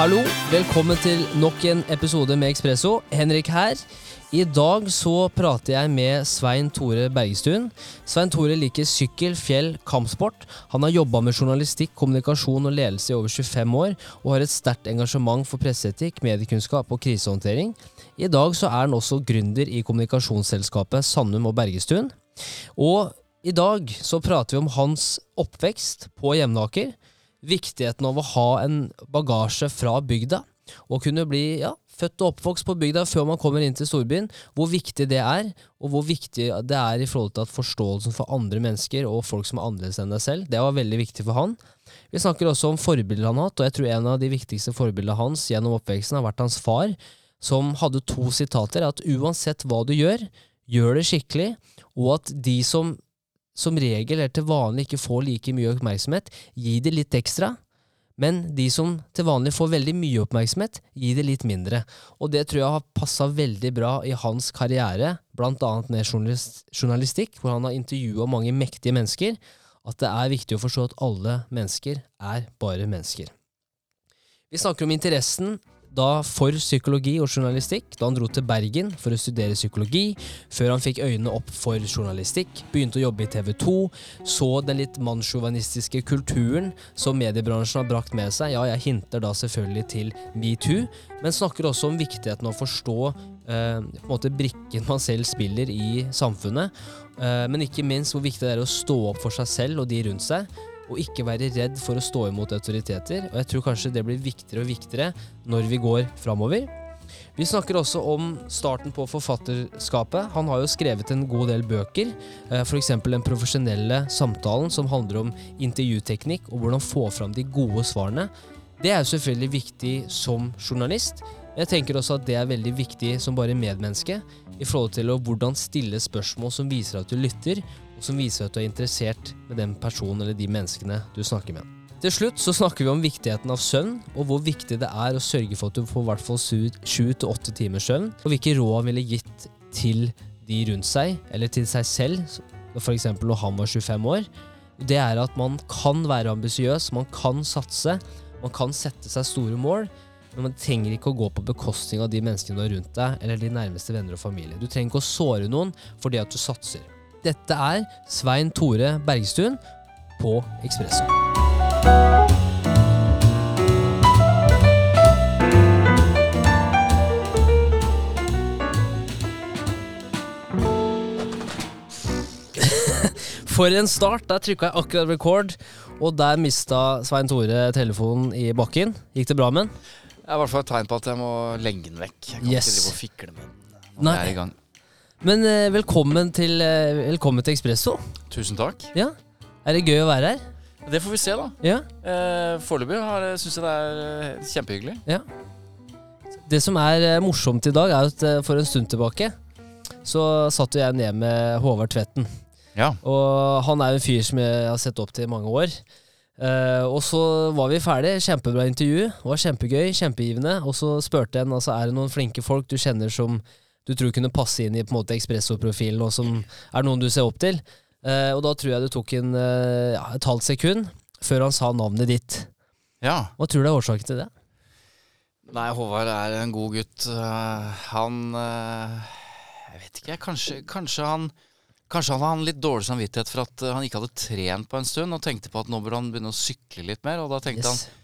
Hallo, velkommen til nok en episode med Ekspresso. Henrik her. I dag så prater jeg med Svein Tore Bergestuen. Svein Tore liker sykkel, fjell, kampsport. Han har jobba med journalistikk, kommunikasjon og ledelse i over 25 år, og har et sterkt engasjement for presseetikk, mediekunnskap og krisehåndtering. I dag så er han også gründer i kommunikasjonsselskapet Sandum og Bergestuen. Og i dag så prater vi om hans oppvekst på Jevnaker viktigheten av å ha en bagasje fra bygda. Og kunne bli ja, født og oppvokst på bygda før man kommer inn til storbyen. Hvor viktig det er, og hvor viktig det er i forhold til at forståelsen for andre mennesker og folk som er annerledes enn deg selv, det var veldig viktig for han. Vi snakker også om forbilder han har hatt, og jeg tror en av de viktigste forbildene hans gjennom oppveksten har vært hans far, som hadde to sitater. At uansett hva du gjør, gjør det skikkelig, og at de som som regel eller til vanlig ikke får like mye oppmerksomhet, gi det litt ekstra. Men de som til vanlig får veldig mye oppmerksomhet, gi det litt mindre. Og det tror jeg har passa veldig bra i hans karriere, annet med journalistikk, hvor han har intervjua mange mektige mennesker, at det er viktig å forstå at alle mennesker er bare mennesker. Vi snakker om interessen da for psykologi og journalistikk da han dro til Bergen for å studere psykologi, før han fikk øynene opp for journalistikk, begynte å jobbe i TV 2, så den litt mannssjåvinistiske kulturen som mediebransjen har brakt med seg. Ja, jeg hinter da selvfølgelig til metoo, men snakker også om viktigheten av å forstå eh, på en måte brikken man selv spiller i samfunnet, eh, men ikke minst hvor viktig det er å stå opp for seg selv og de rundt seg og ikke være redd for å stå imot autoriteter. Og jeg tror kanskje det blir viktigere og viktigere når vi går framover. Vi snakker også om starten på forfatterskapet. Han har jo skrevet en god del bøker, eh, f.eks. Den profesjonelle samtalen, som handler om intervjuteknikk og hvordan få fram de gode svarene. Det er jo selvfølgelig viktig som journalist. Jeg tenker også at det er veldig viktig som bare medmenneske, i forhold til å hvordan stille spørsmål som viser at du lytter, og som viser at du er interessert med den personen eller de menneskene du snakker med. Til slutt så snakker vi om viktigheten av søvn, og hvor viktig det er å sørge for at du får i hvert fall sju til åtte timers søvn, og hvilke råd han ville gitt til de rundt seg, eller til seg selv, f.eks. når han var 25 år. Det er at man kan være ambisiøs, man kan satse, man kan sette seg store mål, men man trenger ikke å gå på bekostning av de menneskene du har rundt deg, eller de nærmeste venner og familie. Du trenger ikke å såre noen fordi at du satser. Dette er Svein Tore Bergstuen på Ekspresso. For en start! Der trykka jeg akkurat record, og der mista Svein Tore telefonen i bakken. Gikk det bra med den? Det er i hvert fall et tegn på at jeg må legge den vekk. Jeg kan Yes. ikke fikle med den Nei. jeg er i gang. Men eh, velkommen til, eh, velkommen til Ekspresso. Tusen takk. Ja. Er det gøy å være her? Det får vi se, da. Ja. Eh, Foreløpig syns jeg det er kjempehyggelig. kjempehyggelig. Det som er eh, morsomt i dag, er at eh, for en stund tilbake så satt jeg ned med Håvard Tvetten. Ja. Og han er jo en fyr som jeg har sett opp til i mange år. Eh, og så var vi ferdig. Kjempebra intervju. Det var kjempegøy, kjempegivende. Og så spurte jeg altså, er det noen flinke folk du kjenner som du tror kunne passe inn i på en måte Expresso-profilen, og som er noen du ser opp til. Eh, og da tror jeg det tok en, eh, ja, et halvt sekund før han sa navnet ditt. ja. Hva tror du er årsaken til det? Nei, Håvard er en god gutt. Eh, han eh, Jeg vet ikke, kanskje, kanskje han Kanskje han hadde litt dårlig samvittighet for at han ikke hadde trent på en stund, og tenkte på at nå burde han begynne å sykle litt mer. Og da tenkte Yes. han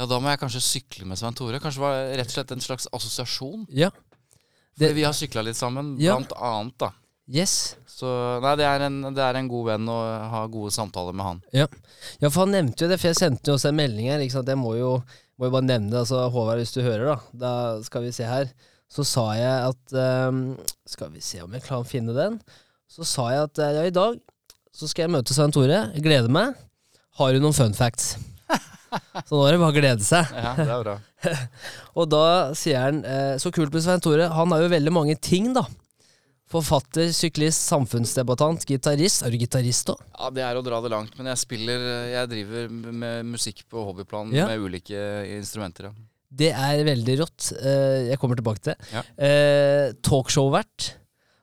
ja, da må jeg kanskje sykle med Svein Tore. Kanskje det var rett og slett en slags assosiasjon. Ja. Fordi Det- vi har sykla litt sammen, Ja. blant annet, da. Yes. Så nei, det er, en, det er en god venn å ha gode samtaler med han. Ja, for han nevnte jo det, for jeg sendte jo også en melding her. Ikke sant? Jeg må jo, må jo bare nevne det. Altså, Håvard, hvis du hører, da. Da skal vi se her. Så sa jeg at um, Skal vi se om jeg klarer å finne den. Så sa jeg at eh, ja, i dag så skal jeg møte Svein Tore. Jeg gleder meg. Har du noen fun facts? Så nå er det bare å glede seg. Ja, det er bra. Og da sier han eh, Så kult med Svein Tore. Han har jo veldig mange ting, da. Forfatter, syklist, samfunnsdebattant, gitarist. Er du gitarist òg? Ja, Det er å dra det langt, men jeg spiller Jeg driver med musikk på hobbyplan Ja. med ulike instrumenter. Ja. Det er veldig rått. Eh, jeg kommer tilbake til det. Ja. Eh, Talkshow-vert.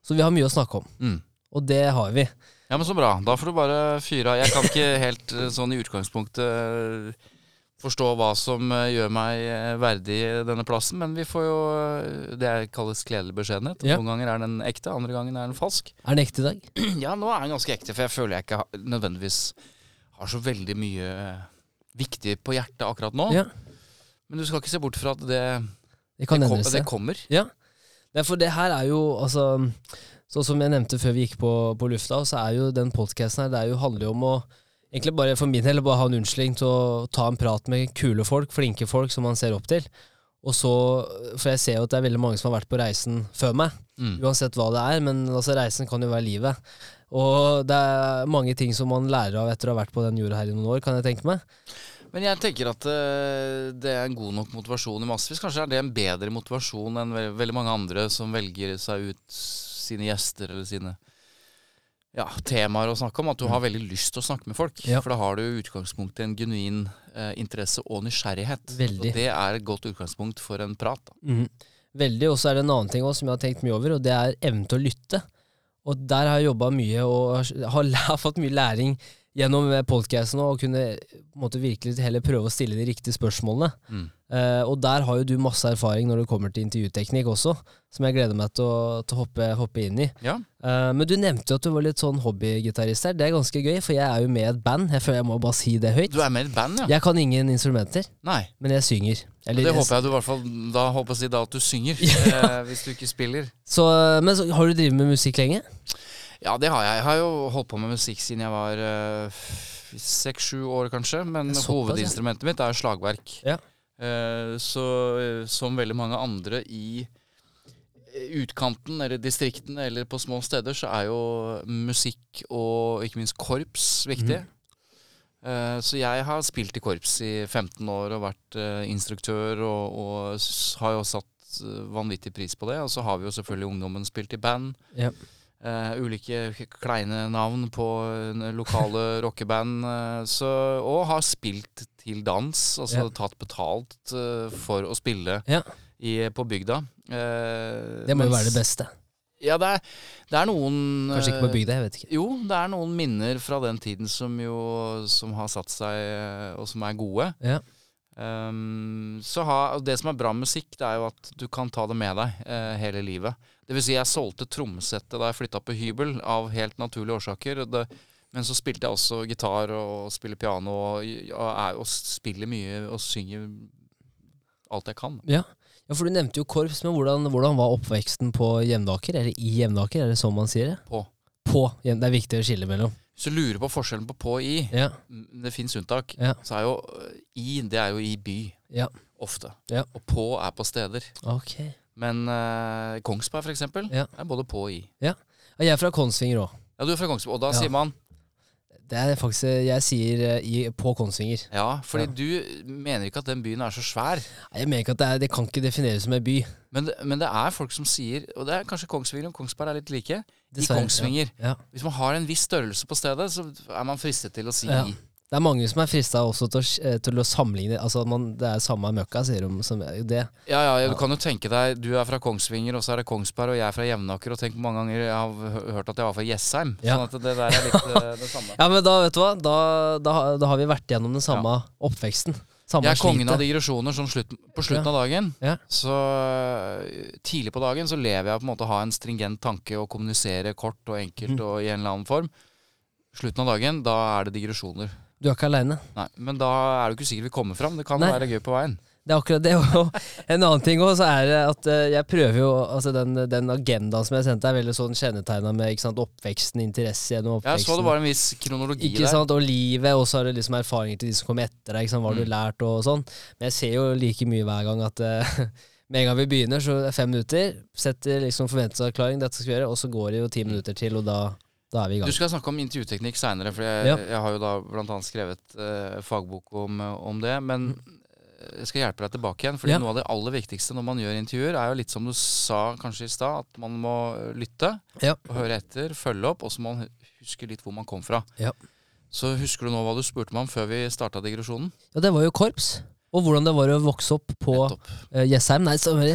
Så vi har mye å snakke om. Mm. Og det har vi. Ja, men så bra. Da får du bare fyre av. Jeg kan ikke helt eh, sånn i utgangspunktet forstå hva som eh, gjør meg eh, verdig denne plassen. Men vi får jo eh, Det kalles kledelig beskjedenhet. Ja. Noen ganger er den ekte, andre ganger er den falsk. Er den ekte i dag? Ja, nå er den ganske ekte, for jeg føler jeg ikke nødvendigvis har så veldig mye eh, viktig på hjertet akkurat nå. Ja. Men du skal ikke se bort fra at det, Det kan det, kom, det kommer. Nei, for det her er jo altså Sånn som jeg nevnte før vi gikk på, på lufta, så er jo den podkasten her Det er jo, handler jo om å Egentlig bare for min del bare ha en unnskyldning til å ta en prat med kule folk, flinke folk som man ser opp til. Og så, For jeg ser jo at det er veldig mange som har vært på reisen før meg, Mm. uansett hva det er. Men altså, reisen kan jo være livet. Og det er mange ting som man lærer av etter å ha vært på den jorda her i noen år, kan jeg tenke meg. Men jeg tenker at eh, det er en god nok motivasjon i massevis. Kanskje er det en bedre motivasjon enn veldig mange andre som velger seg ut sine gjester eller sine ja, temaer å snakke om. At du har veldig lyst til å snakke med folk. Ja. For da har du i utgangspunktet en genuin eh, interesse og nysgjerrighet. Veldig. Og det er et godt utgangspunkt for en prat. Da. Mm. Veldig. Og så er det en annen ting også, som jeg har tenkt mye over, og det er evnen til å lytte. Og der har jeg jobba mye og har har, fått mye læring gjennom podkasten og kunne måte virkelig heller prøve å stille de riktige spørsmålene. Mm. Uh, og der har jo du masse erfaring når det kommer til intervjuteknikk også, som jeg gleder meg til å, til å hoppe, hoppe inn i. Ja. Uh, men du nevnte jo at du var litt sånn hobbygitarist her. Det er ganske gøy, for jeg er jo med i et band. Jeg føler jeg må bare si det høyt. Du er med i et band, ja? Jeg kan ingen instrumenter, Nei. men jeg synger. Eller- det håper jeg du i hvert fall Da håper jeg da at du synger, eh, hvis du ikke spiller. Så, men så, har du drevet med musikk lenge? Ja, det har jeg. Jeg har jo holdt på med musikk siden jeg var seks-sju år, kanskje. Men Såpass, ja. hovedinstrumentet mitt er slagverk. Ja. Uh, så uh, som veldig mange andre i eh, utkanten eller distriktene eller på små steder, så er jo musikk og ikke minst korps viktig. Eh, så jeg har spilt i korps i 15 år og vært eh, instruktør og, og har jo satt eh, vanvittig pris på det. Og så har vi jo selvfølgelig ungdommen spilt i band. Ja. Eh, ulike kleine navn på eh, lokale rockeband. Uh, så, og har spilt til dans, altså Ja. tatt betalt uh, for å spille Ja. i, på bygda. Det må jo være det beste. Ja, det er, det er noen Kanskje ikke på bygda, jeg vet ikke. Jo, det er noen minner fra den tiden som jo Som har satt seg, og som er gode. Ja. Um, så ha, det som er bra musikk, det er jo at du kan ta det med deg hele livet. Det vil si, jeg solgte trommesettet da jeg flytta på hybel, av helt naturlige årsaker. Det, men så spilte jeg også gitar og spiller piano og, og, er, og spiller mye og synger alt jeg kan. Ja. ja, for du nevnte jo korps, men hvordan, hvordan var oppveksten på Jevnaker? Eller i Jevnaker, er det sånn man sier det? På. På. Det er viktig å skille mellom. Hvis du lurer på forskjellen på på og i, Ja. det fins unntak, Ja. så er jo i, det er jo i by. Ja. Ofte. Ja. Og på er på steder. Ok. Men uh, Kongsberg, for eksempel, Ja. er både på og i. Ja, jeg er fra Kongsvinger òg. Ja, du er fra Kongsberg, og da sier man Det er faktisk Jeg sier eh, i, på Kongsvinger. Ja, fordi Ja. du mener ikke at den byen er så svær. Nei, Jeg mener ikke at det, er, det kan ikke defineres som en by. Men det, men det er folk som sier, og det er kanskje Kongsvinger og Kongsberg er litt like, i Kongsvinger. Ja. Ja. Hvis man har en viss størrelse på stedet, så er man fristet til å si Ja. Det er mange som er frista også til å, eh, til å sammenligne Altså man, det er samme møkka, sier de. Som det. Ja, ja, du kan jo tenke deg, du er fra Kongsvinger, og så er det Kongsberg, og jeg er fra Jevnaker, og tenk mange ganger jeg har hørt at jeg var fra Jessheim. Ja. Sånn at det der er litt eh, det samme. Ja, men da vet du hva Da, da, da har vi vært gjennom den samme oppveksten. Samme Jeg er kongen slitet. av digresjoner sånn slutt, på slutten Ja. av dagen. Ja. Så øh, tidlig på dagen så lever jeg på en måte å ha en stringent tanke og kommunisere kort og enkelt mm. og i en eller annen form. Slutten av dagen, da er det digresjoner. Du er ikke aleine. Men da er du ikke sikkert vi kommer fram. Det kan Nei. være gøy på veien. Det er akkurat det. Og en annen ting også er det at eh, jeg prøver jo Altså den, den agendaen som jeg sendte, er veldig sånn kjennetegna med sant, oppveksten, interesse gjennom oppveksten. Jeg så det var en viss kronologi Ikke der. sant, Og livet, og så er det liksom erfaringer til de som kommer etter deg. Ikke sant, Hva har du Mm. lært og sånn. Men jeg ser jo like mye hver gang at eh, med en gang vi begynner, så er det fem minutter. Setter liksom forventningsavklaring, dette skal vi gjøre, og så går det jo ti minutter til, og da, da er vi i Du skal snakke om intervjuteknikk seinere, for jeg, Ja. jeg har jo da annet skrevet eh, fagbok om, om det. Men eh, jeg skal hjelpe deg tilbake igjen. Fordi Ja. noe av det aller viktigste når man gjør intervjuer, er jo litt som du sa kanskje i stad, at man må eh, lytte Ja. og høre etter, følge opp, og så må man huske litt hvor man kom fra. Ja. Så husker du nå hva du spurte meg om før vi starta digresjonen? Ja, det var jo korps. Og hvordan det var å vokse opp på uh, Jessheim. Nei, sorry.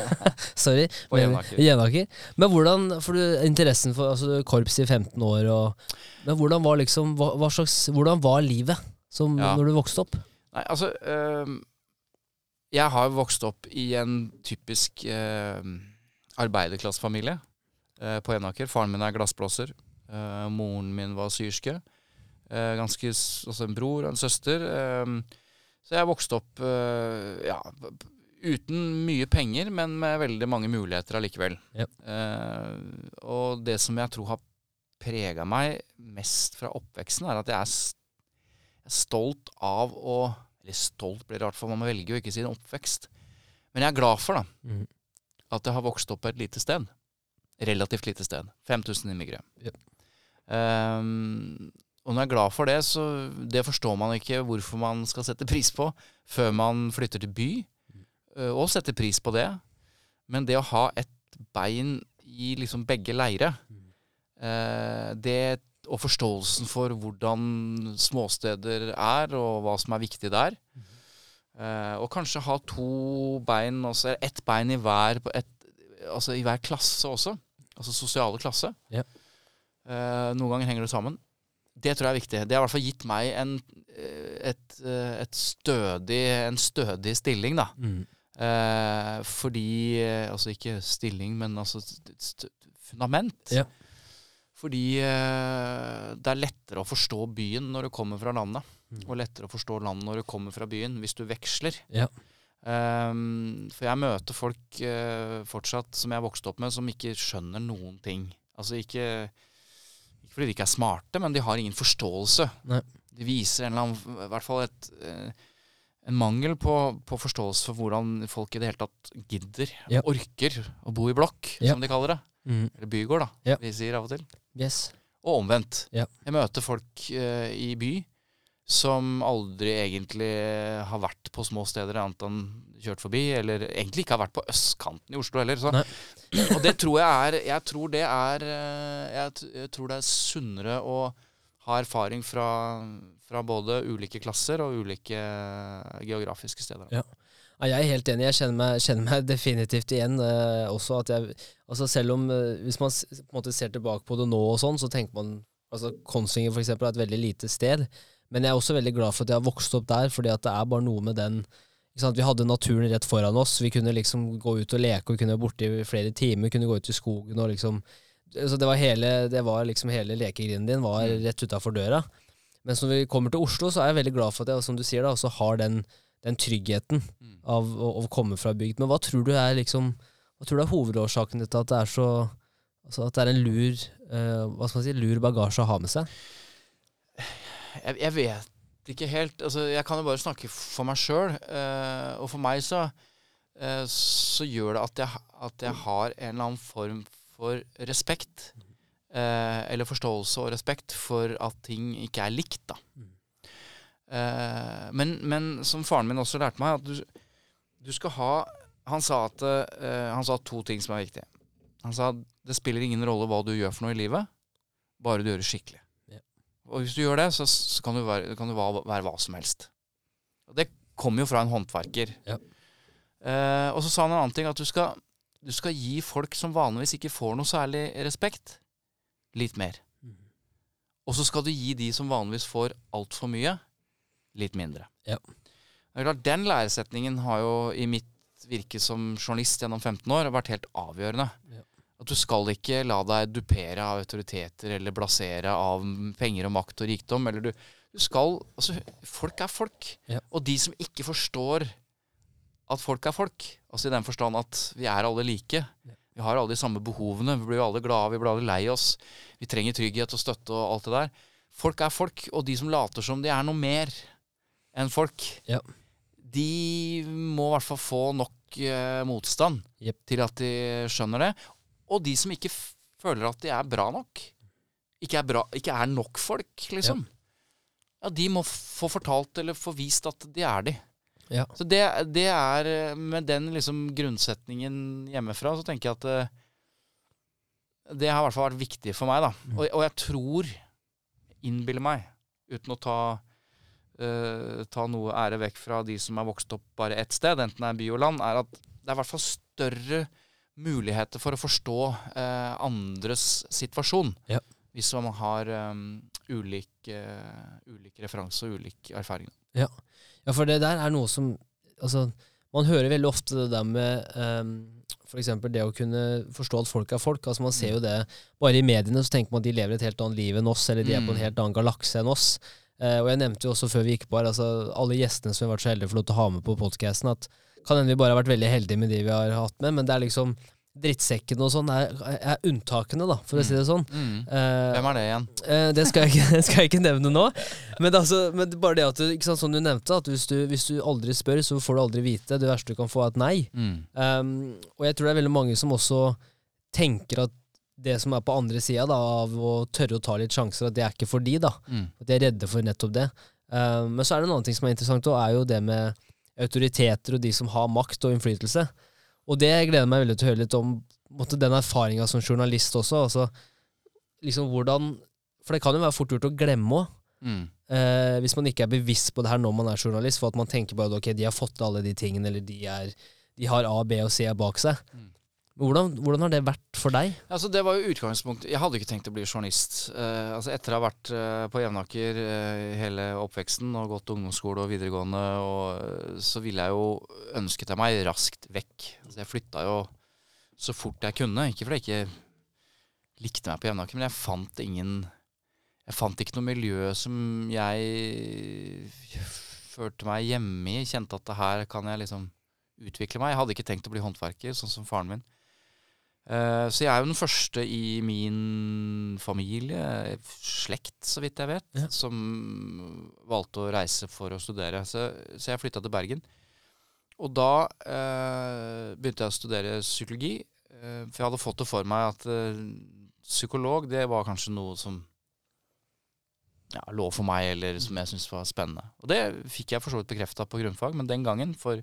sorry. På Men- Jevnaker. Men hvordan For du, interessen for altså, korps i 15 år og Men hvordan var liksom hva, hva slags Hvordan var livet som Ja. når du vokste opp? Nei, altså øh, Jeg har vokst opp i en typisk øh, arbeiderklassefamilie øh, på Jevnaker. Faren min er glassblåser. Eh, moren min var syerske. Ganske Altså en bror og en søster. Eh, så jeg vokste opp eh, ja, uten mye penger, men med veldig mange muligheter allikevel. Ja. Eh, og det som jeg tror har prega meg mest fra oppveksten, er at jeg er, jeg er stolt av å Eller stolt blir det rart, for man velger jo ikke sin oppvekst. Men jeg er glad for da, mm. at jeg har vokst opp på et lite sted. Relativt lite sted. 5000 innbyggere. Ja. Ehm, og når jeg er glad for det, så det forstår man ikke hvorfor man skal sette pris på før man flytter til by, eh, og setter pris på det. Men det å ha et bein i liksom begge leire, eh, det, og forståelsen for hvordan småsteder er, og hva som er viktig der, eh, og kanskje ha to bein, også, ett bein i hver, på et, altså i hver klasse også, altså sosiale klasse. Ja. Noen ganger henger det sammen. Det tror jeg er viktig. Det har i hvert fall gitt meg en, eh, et, eh, et stødig, en stødig stilling, da. Mm. Eh, fordi eh, Altså ikke stilling, men altså fundament. Ja. Fordi eh, det er lettere å forstå byen når du kommer fra landet. Mm. Og lettere å forstå landet når du kommer fra byen, hvis du veksler. Ja. Um, for jeg møter folk uh, fortsatt som jeg vokste opp med, som ikke skjønner noen ting. Altså ikke, ikke fordi de ikke er smarte, men de har ingen forståelse. Nei. De viser en eller annen, i hvert fall et, eh, en mangel på, på forståelse for hvordan folk i det hele tatt gidder, Ja. orker, å bo i blokk, Ja. som de kaller det. Mm. Eller bygård, da, Ja. vi sier av og til. Yes. Og omvendt. Jeg møter folk uh, i by som aldri egentlig har vært på små steder annet enn kjørt forbi, eller egentlig ikke har vært på østkanten i Oslo heller. Så. Og det tror jeg er Jeg tror det er eh, Jeg, tror det er sunnere å ha erfaring fra, fra både ulike klasser og ulike geografiske steder. Ja. Ja, jeg er helt enig. Jeg kjenner meg, kjenner meg definitivt igjen. Eh, også at jeg, altså selv om eh, Hvis man på en måte ser tilbake på det nå, og sånn, så tenker man altså Kongsvinger for eksempel, er et veldig lite sted. Men jeg er også veldig glad for at jeg har vokst opp der, fordi at det er bare noe med den? Vi hadde naturen rett foran oss. Vi kunne liksom gå ut og leke, og vi kunne være borte i flere timer. Kunne gå ut i skogen og liksom så det, var hele, det var liksom hele lekegrinden din var Mm. rett utafor døra. Mens når vi kommer til Oslo, så er jeg veldig glad for at jeg som du sier da, også har den, den tryggheten Mm. av å, å komme fra bygd. Men hva tror du er liksom Hva tror du er hovedårsaken til at det er så Altså at det er en lur eh, Hva skal man si, lur bagasje å ha med seg? Jeg, jeg vet ikke helt. Altså, jeg kan jo bare snakke for meg sjøl. og for meg så, eh, så gjør det at jeg, at jeg har en eller annen form for respekt. eh, eller forståelse og respekt for at ting ikke er likt, da. Eh, men, men som faren min også lærte meg, at du, du skal ha Han sa at eh, Han sa to ting som er viktige. Han sa det spiller ingen rolle hva du gjør for noe i livet, bare du gjør det skikkelig. Og hvis du gjør det, så, så kan, du være, kan du være, være hva som helst. Og det kommer jo fra en håndverker. Ja. Eh, og så sa han en annen ting, at du skal, du skal gi folk som vanligvis ikke får noe særlig respekt, litt mer. Og så skal du gi de som vanligvis får altfor mye, litt mindre. Ja. Klart, Den læresetningen har jo i mitt virke som journalist gjennom 15 år vært helt avgjørende. Ja. At du skal ikke la deg dupere av autoriteter eller blasere av penger og makt og rikdom. Eller du, du skal Altså, folk er folk. Ja. Og de som ikke forstår at folk er folk, altså i den forstand at vi er alle like Vi har alle de samme behovene. Vi blir alle glade, vi blir alle lei oss. Vi trenger trygghet og støtte og alt det der. Folk er folk, og de som later som de er noe mer enn folk, Ja. de må i hvert fall få nok eh, motstand yep. til at de skjønner det. Og de som ikke føler at de er bra nok, ikke er, bra, ikke er nok folk, liksom, ja. de må få fortalt eller få vist at de er de. Ja. Så det, det er eh, Med den liksom grunnsetningen hjemmefra, så tenker jeg at eh, det har i hvert fall vært viktig for meg, da. Og, og jeg tror, innbiller meg, uten å ta uh, ta noe ære vekk fra de som er vokst opp bare ett sted, enten det er by og land, er at det er i hvert fall større muligheter for å forstå eh, andres situasjon. Ja. Hvis man har um, ulik, uh, ulik referanse og ulik erfaring. Ja, for det der er noe som Altså, man hører veldig ofte det der med um, f.eks. det å kunne forstå at folk er folk. Altså Man ser jo det bare i mediene, så tenker man at de lever et helt annet liv enn oss, eller de er på en Mm. helt annen galakse enn oss. Eh, og jeg nevnte jo også før vi gikk på her, altså alle gjestene som vi har vært så heldige for å ha med på podkasten, at kan hende vi bare har vært veldig heldige med de vi har hatt med, men det er liksom drittsekkene og sånn er, er unntakene, da, for å si det sånn. Mm. Eh, Hvem er det igjen? Eh, det skal jeg, ikke, skal jeg ikke nevne nå. Men, altså, men bare det at du, ikke sant, som du nevnte, at hvis du, hvis du aldri spør, så får du aldri vite. Det verste du kan få, er et nei. Mm. Um, og jeg tror det er veldig mange som også tenker at det som er på andre sida av å tørre å ta litt sjanser, at det er ikke for de, da. Mm. At de er redde for nettopp det. Um, men så er det en annen ting som er interessant, og er jo det med autoriteter og de som har makt og innflytelse. Og det gleder jeg meg veldig til å høre litt om måtte den erfaringa som journalist også. Altså, liksom hvordan For det kan jo være fort gjort å glemme òg. Mm. Eh, hvis man ikke er bevisst på det her når man er journalist, for at man tenker bare at ok, de har fått til alle de tingene, eller de, er, de har A, B og C bak seg. Mm. Hvordan, hvordan har det vært for deg? Altså, det var jo utgangspunktet Jeg hadde ikke tenkt å bli journalist. Uh, altså, etter å ha vært uh, på Jevnaker uh, hele oppveksten og gått ungdomsskole og videregående, og, så ville jeg jo ønsket jeg meg raskt vekk. Altså, jeg flytta jo så fort jeg kunne. Ikke fordi jeg ikke likte meg på Jevnaker, men jeg fant ingen Jeg fant ikke noe miljø som jeg følte meg hjemme i. Kjente at det her kan jeg liksom utvikle meg. Jeg hadde ikke tenkt å bli håndverker, sånn som faren min. Eh, så jeg er jo den første i min familie, slekt så vidt jeg vet, Ja. som valgte å reise for å studere. Så, så jeg flytta til Bergen. Og da eh, begynte jeg å studere psykologi. eh, for jeg hadde fått det for meg at eh, psykolog, det var kanskje noe som ja, lå for meg, eller som jeg syntes var spennende. Og det fikk jeg for så vidt bekrefta på grunnfag, men den gangen, for,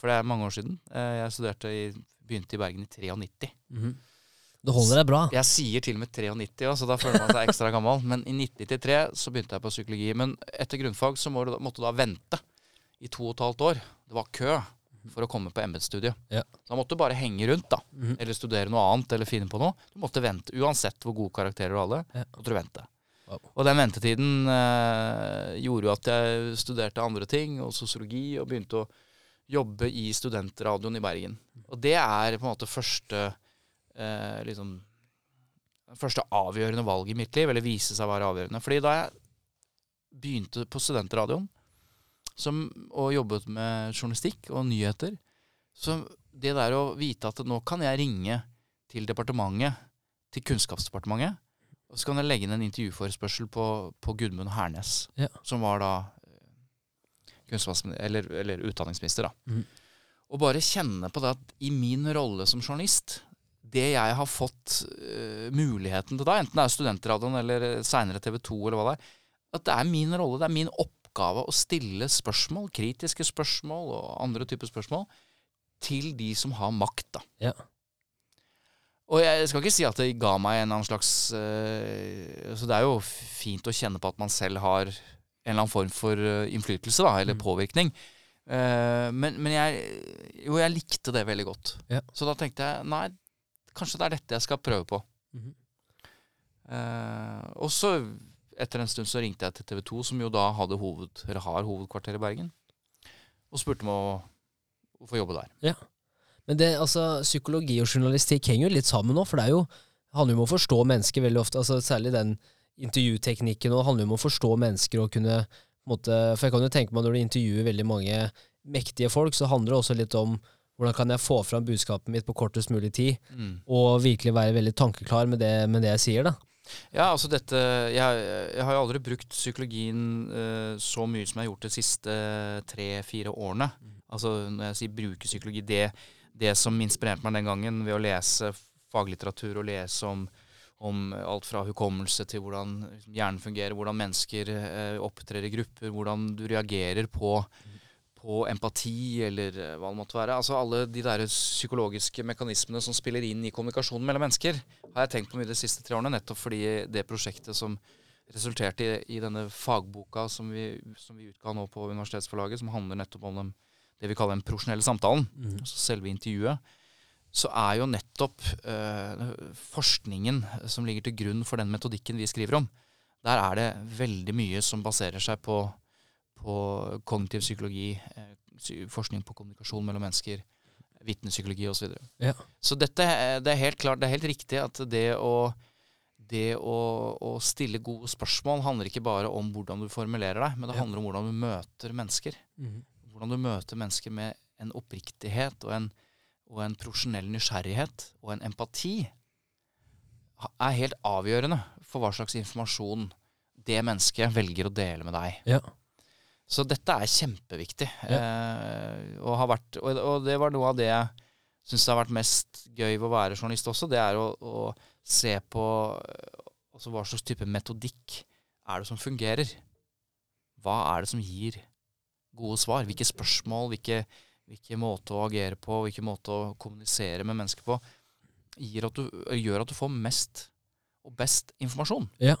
for det er mange år siden eh, Jeg studerte i, begynte i Bergen i 93. Du holder deg bra. Jeg sier til og med 93, også, så da føler man seg ekstra gammel. Men i 1993 så begynte jeg på psykologi. Men etter grunnfag så må du, måtte du da vente i to og et halvt år. Det var kø for å komme på embetsstudiet. Ja. Da måtte du bare henge rundt, da. Mhm. Eller studere noe annet, eller finne på noe. Du måtte vente. Uansett hvor gode karakterer du hadde, Ja. måtte du vente. Wow. Og den ventetiden eh, gjorde jo at jeg studerte andre ting, og sosiologi, og begynte å jobbe i studentradioen i Bergen. Og det er på en måte første eh, liksom første avgjørende valg i mitt liv, eller vise seg å være avgjørende. Fordi da jeg begynte på studentradioen som, og jobbet med journalistikk og nyheter, så det der å vite at nå kan jeg ringe til departementet, til Kunnskapsdepartementet, og så kan jeg legge inn en intervjuforespørsel på, på Gudmund Hernes, Ja. som var da eller, eller utdanningsminister. da. Mm. Og bare kjenne på det at i min rolle som journalist, det jeg har fått uh, muligheten til da, enten det er Studentradioen eller seinere TV 2 eller hva det er, at det er min rolle, det er min oppgave å stille spørsmål, kritiske spørsmål og andre typer spørsmål, til de som har makt, da. Ja. Og jeg skal ikke si at det ga meg en annen slags uh, Så det er jo fint å kjenne på at man selv har en eller annen form for eh, innflytelse, da, eller Mm. påvirkning. Uh, men men jeg, jo, jeg likte det veldig godt. Ja. Så da tenkte jeg nei, kanskje det er dette jeg skal prøve på. Mhm. uh, og så, etter en stund, så ringte jeg til TV 2, som jo da hadde hoved, eller har hovedkvarter i Bergen, og spurte om å, å få jobbe der. Ja. Men det, altså, psykologi og journalistikk henger jo litt sammen nå, for det er jo, handler jo om å forstå mennesker veldig ofte. altså Særlig den intervjuteknikken og det handler jo om å forstå mennesker og kunne måte, For jeg kan jo tenke meg når du intervjuer veldig mange mektige folk, så handler det også litt om hvordan kan jeg få fram budskapet mitt på kortest mulig tid, Mm. og virkelig være veldig tankeklar med det, med det jeg sier, da. Ja, altså dette Jeg, jeg har jo aldri brukt psykologien uh, så mye som jeg har gjort de siste tre-fire årene. Altså når jeg sier bruke psykologi, det, det som inspirerte meg den gangen ved å lese faglitteratur og lese om, om alt fra hukommelse til hvordan liksom, hjernen fungerer, hvordan mennesker eh, opptrer i grupper, hvordan du reagerer på, på empati eller eh, hva det måtte være. Altså alle de der psykologiske mekanismene som spiller inn i kommunikasjonen mellom mennesker, har jeg tenkt på mye de siste tre årene, nettopp fordi det prosjektet som resulterte i, i denne fagboka som vi, som vi utga nå på Universitetsforlaget, som handler nettopp om dem, det vi kaller den profesjonelle samtalen, altså selve intervjuet, så er jo nettopp eh, forskningen som ligger til grunn for den metodikken vi skriver om, der er det veldig mye som baserer seg på, på kognitiv psykologi, eh, forskning på kommunikasjon mellom mennesker, vitnepsykologi osv. Så, videre. Ja. så dette er- det er helt klart, det er helt riktig at det å det å, å stille gode spørsmål handler ikke bare om hvordan du formulerer deg, men det handler om hvordan du møter mennesker. Mhm. Hvordan du møter mennesker med en oppriktighet og en, og en profesjonell nysgjerrighet og en empati er helt avgjørende for hva slags informasjon det mennesket velger å dele med deg. Ja. Så dette er kjempeviktig. Eh, og, har vært, og, og det var noe av det jeg syns har vært mest gøy ved å være journalist også. Det er å, å se på eh, altså hva slags type metodikk er det som fungerer. Hva er det som gir gode svar? Hvilke spørsmål, hvilke, hvilke måte å agere på, hvilken måte å kommunisere med mennesker på, at du, gjør at du får mest og best informasjon. Ja.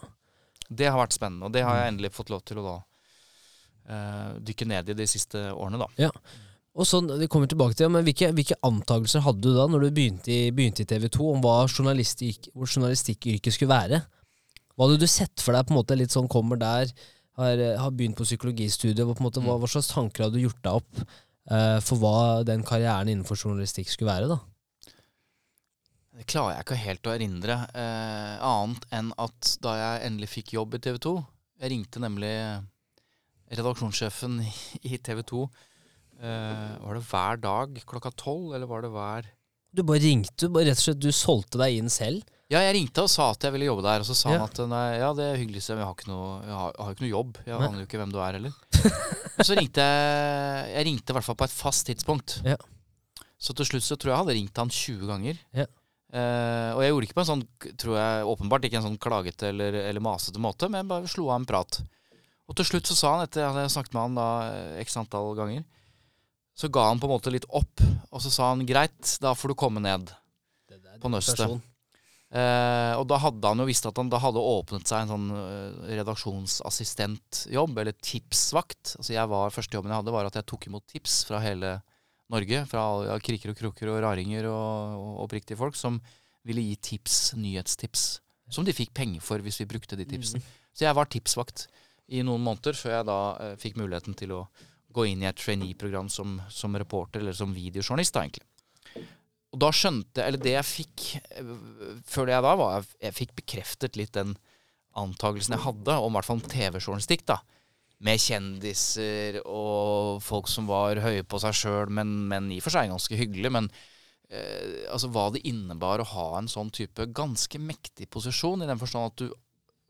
Det har vært spennende, og det har jeg endelig fått lov til å da uh, dykke ned i de siste årene, da. Og så, vi kommer tilbake til, men hvilke, hvilke antakelser hadde du da når du begynte i, begynte i TV 2 om hva journalistikk, hvor journalistikkyrket skulle være? Hva hadde du sett for deg på en måte litt sånn kommer der, har, har begynt på psykologistudiet, på en måte, hva, hva slags tanker hadde du gjort deg opp for hva den karrieren innenfor journalistikk skulle være? da? Det klarer jeg ikke helt å erindre, eh, annet enn at da jeg endelig fikk jobb i TV 2 Jeg ringte nemlig redaksjonssjefen i TV 2. Eh, var det hver dag klokka tolv, eller var det hver Du bare ringte, bare rett og slett, du solgte deg inn selv? Ja, jeg ringte og sa at jeg ville jobbe der, og så sa Ja. han at nei, ja, det er hyggelig, men jeg har ikke noe, jeg har, jeg har ikke noe jobb. Jeg Nei. aner jo ikke hvem du er heller. Og så ringte jeg Jeg ringte i hvert fall på et fast tidspunkt. Ja. Så til slutt så tror jeg jeg hadde ringt han 20 ganger. Ja. Eh, og jeg gjorde ikke på en sånn, tror jeg åpenbart ikke en sånn klagete eller, eller masete måte, men jeg bare slo av en prat. Og til slutt så sa han, etter at jeg snakket med han da eh, x antall ganger, så ga han på en måte litt opp, og så sa han greit, da får du komme ned. På nøstet. Eh, og da hadde han jo visst at han da hadde åpnet seg en sånn eh, redaksjonsassistentjobb, eller tipsvakt. Altså jeg var, Første jobben jeg hadde, var at jeg tok imot tips fra hele Norge. Fra ja, kriker og krukker og raringer og, og oppriktige folk som ville gi tips, nyhetstips. Som de fikk penger for hvis vi brukte de tipsene. Så jeg var tipsvakt i noen måneder før jeg da eh, fikk muligheten til å gå inn i et trainee-program som, som reporter, eller som videojournalist, da egentlig. Og da skjønte jeg Eller det jeg fikk før føler jeg da, var at jeg fikk bekreftet litt den antakelsen jeg hadde om i hvert fall TV-journalistikk, da. Med kjendiser og folk som var høye på seg sjøl, men, men i og for seg ganske hyggelig. Men eh, altså hva det innebar å ha en sånn type ganske mektig posisjon, i den forstand at du,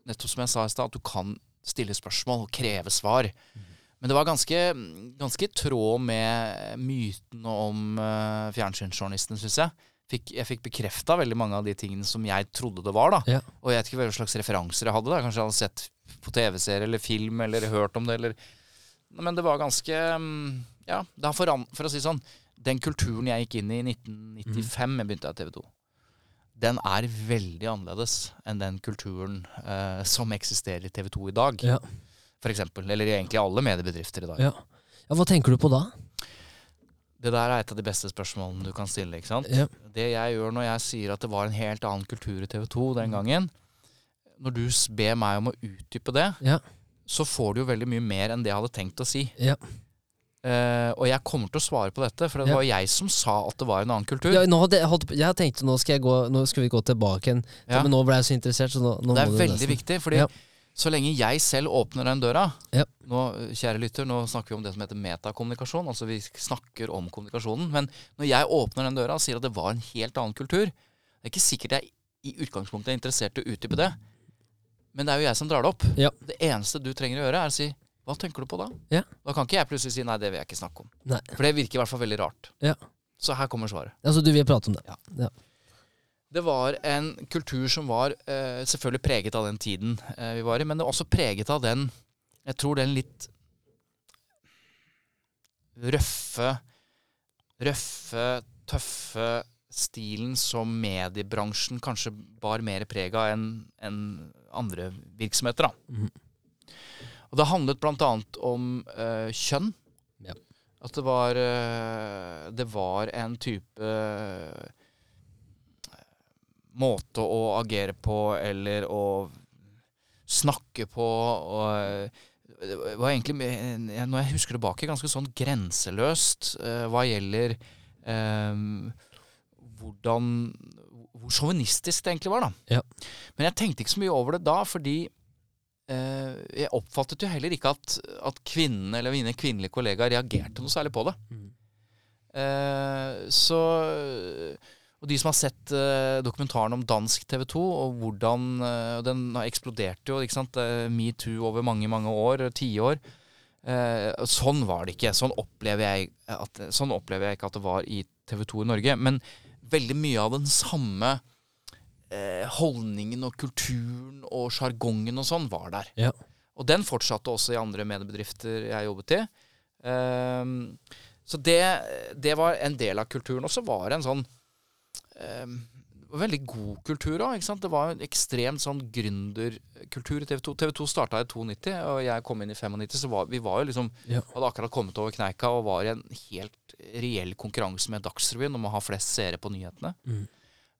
nettopp som jeg sa i stad, at du kan stille spørsmål og kreve svar. Men det var ganske, ganske i tråd med myten om uh, fjernsynsjournalisten, syns jeg. Fikk, jeg fikk bekrefta veldig mange av de tingene som jeg trodde det var. da. Ja. Og jeg vet ikke hva slags referanser jeg hadde. da. Kanskje jeg hadde sett på TV-serie eller film eller hørt om det. eller... Men det var ganske mm, Ja, det har foran, for å si sånn Den kulturen jeg gikk inn i i 1995, jeg begynte i TV 2, den er veldig annerledes enn den kulturen uh, som eksisterer i TV 2 i dag. Ja. Eksempel. Eller egentlig alle mediebedrifter i dag. Ja. ja, Hva tenker du på da? Det der er et av de beste spørsmålene du kan stille. ikke sant? Ja. Det jeg gjør når jeg sier at det var en helt annen kultur i TV 2 den gangen Når du ber meg om å utdype det, Ja. så får du jo veldig mye mer enn det jeg hadde tenkt å si. Ja. Uh, og jeg kommer til å svare på dette, for det Ja. var jeg som sa at det var en annen kultur. Ja, nå hadde jeg, tenkte nå skal, jeg gå, nå skal vi gå tilbake igjen, Ja. men nå ble jeg så interessert. Så nå, nå det er veldig nesten- viktig, fordi. Så lenge jeg selv åpner den døra Ja. nå, Kjære lytter, nå snakker vi om det som heter metakommunikasjon. Altså vi snakker om kommunikasjonen. Men når jeg åpner den døra og sier at det var en helt annen kultur Det er ikke sikkert jeg i utgangspunktet er interessert i å utdype det, men det er jo jeg som drar det opp. Ja. Det eneste du trenger å gjøre, er å si hva tenker du på da? Ja. Da kan ikke jeg plutselig si nei, det vil jeg ikke snakke om. Nei. For det virker i hvert fall veldig rart. Ja. Så her kommer svaret. Altså, du vil prate om det? Ja. Det var en kultur som var eh, selvfølgelig preget av den tiden eh, vi var i, men det var også preget av den Jeg tror den litt røffe Røffe, tøffe stilen som mediebransjen kanskje bar mer preg av enn en andre virksomheter. da. Mm. Og det handlet annet om eh, kjønn. Ja. At det var eh, Det var en type måte å agere på eller å snakke på og, det var egentlig, når jeg husker tilbake, ganske sånn grenseløst uh, hva gjelder um, hvordan Hvor sjåvinistisk det egentlig var, da. Ja. Men jeg tenkte ikke så mye over det da, fordi uh, jeg oppfattet jo heller ikke at, at kvinnene eller mine kvinnelige kollegaer reagerte noe særlig på det. Mm. Uh, så og de som har sett uh, dokumentaren om dansk TV 2, og hvordan uh, Den har eksplodert jo, ikke sant. Uh, Metoo over mange, mange år, tiår. Uh, sånn var det ikke. Sånn opplever, jeg at, sånn opplever jeg ikke at det var i TV 2 i Norge. Men veldig mye av den samme holdningen og kulturen og sjargongen og sånn var der. Ja. Og den fortsatte også i andre mediebedrifter jeg jobbet i. så det, det var en del av kulturen. Og så var det en sånn um, veldig god kultur òg. Det var en ekstremt sånn gründerkultur i TV 2. TV 2 starta i 92, og jeg kom inn i 95. Så var, vi var jo liksom ja. hadde akkurat kommet over kneika og var i en helt reell konkurranse med Dagsrevyen om å ha flest seere på nyhetene. Mm.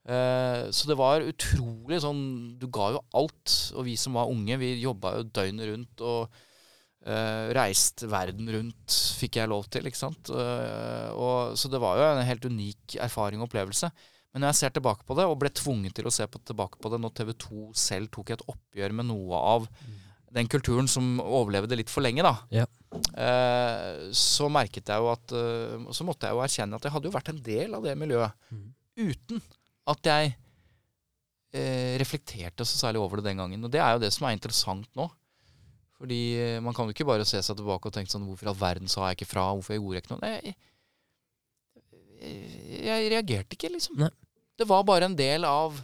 Uh, så det var utrolig sånn Du ga jo alt. Og vi som var unge, vi jobba jo døgnet rundt og uh, reiste verden rundt, fikk jeg lov til, ikke sant. Uh, og, så det var jo en helt unik erfaring og opplevelse. Men når jeg ser tilbake på det, og ble tvunget til å se på, tilbake på det når TV 2 selv tok et oppgjør med noe av den kulturen som overlevde litt for lenge, da, ja. eh, så merket jeg jo at uh, Så måtte jeg jo erkjenne at jeg hadde jo vært en del av det miljøet mm. uten at jeg eh, reflekterte så særlig over det den gangen. Og det er jo det som er interessant nå. Fordi eh, man kan jo ikke bare se seg tilbake og tenke sånn Hvorfor i all verden sa jeg ikke fra? Hvorfor jeg gjorde jeg ikke noe? Nei, jeg reagerte ikke, liksom. Nei. Det var bare en del av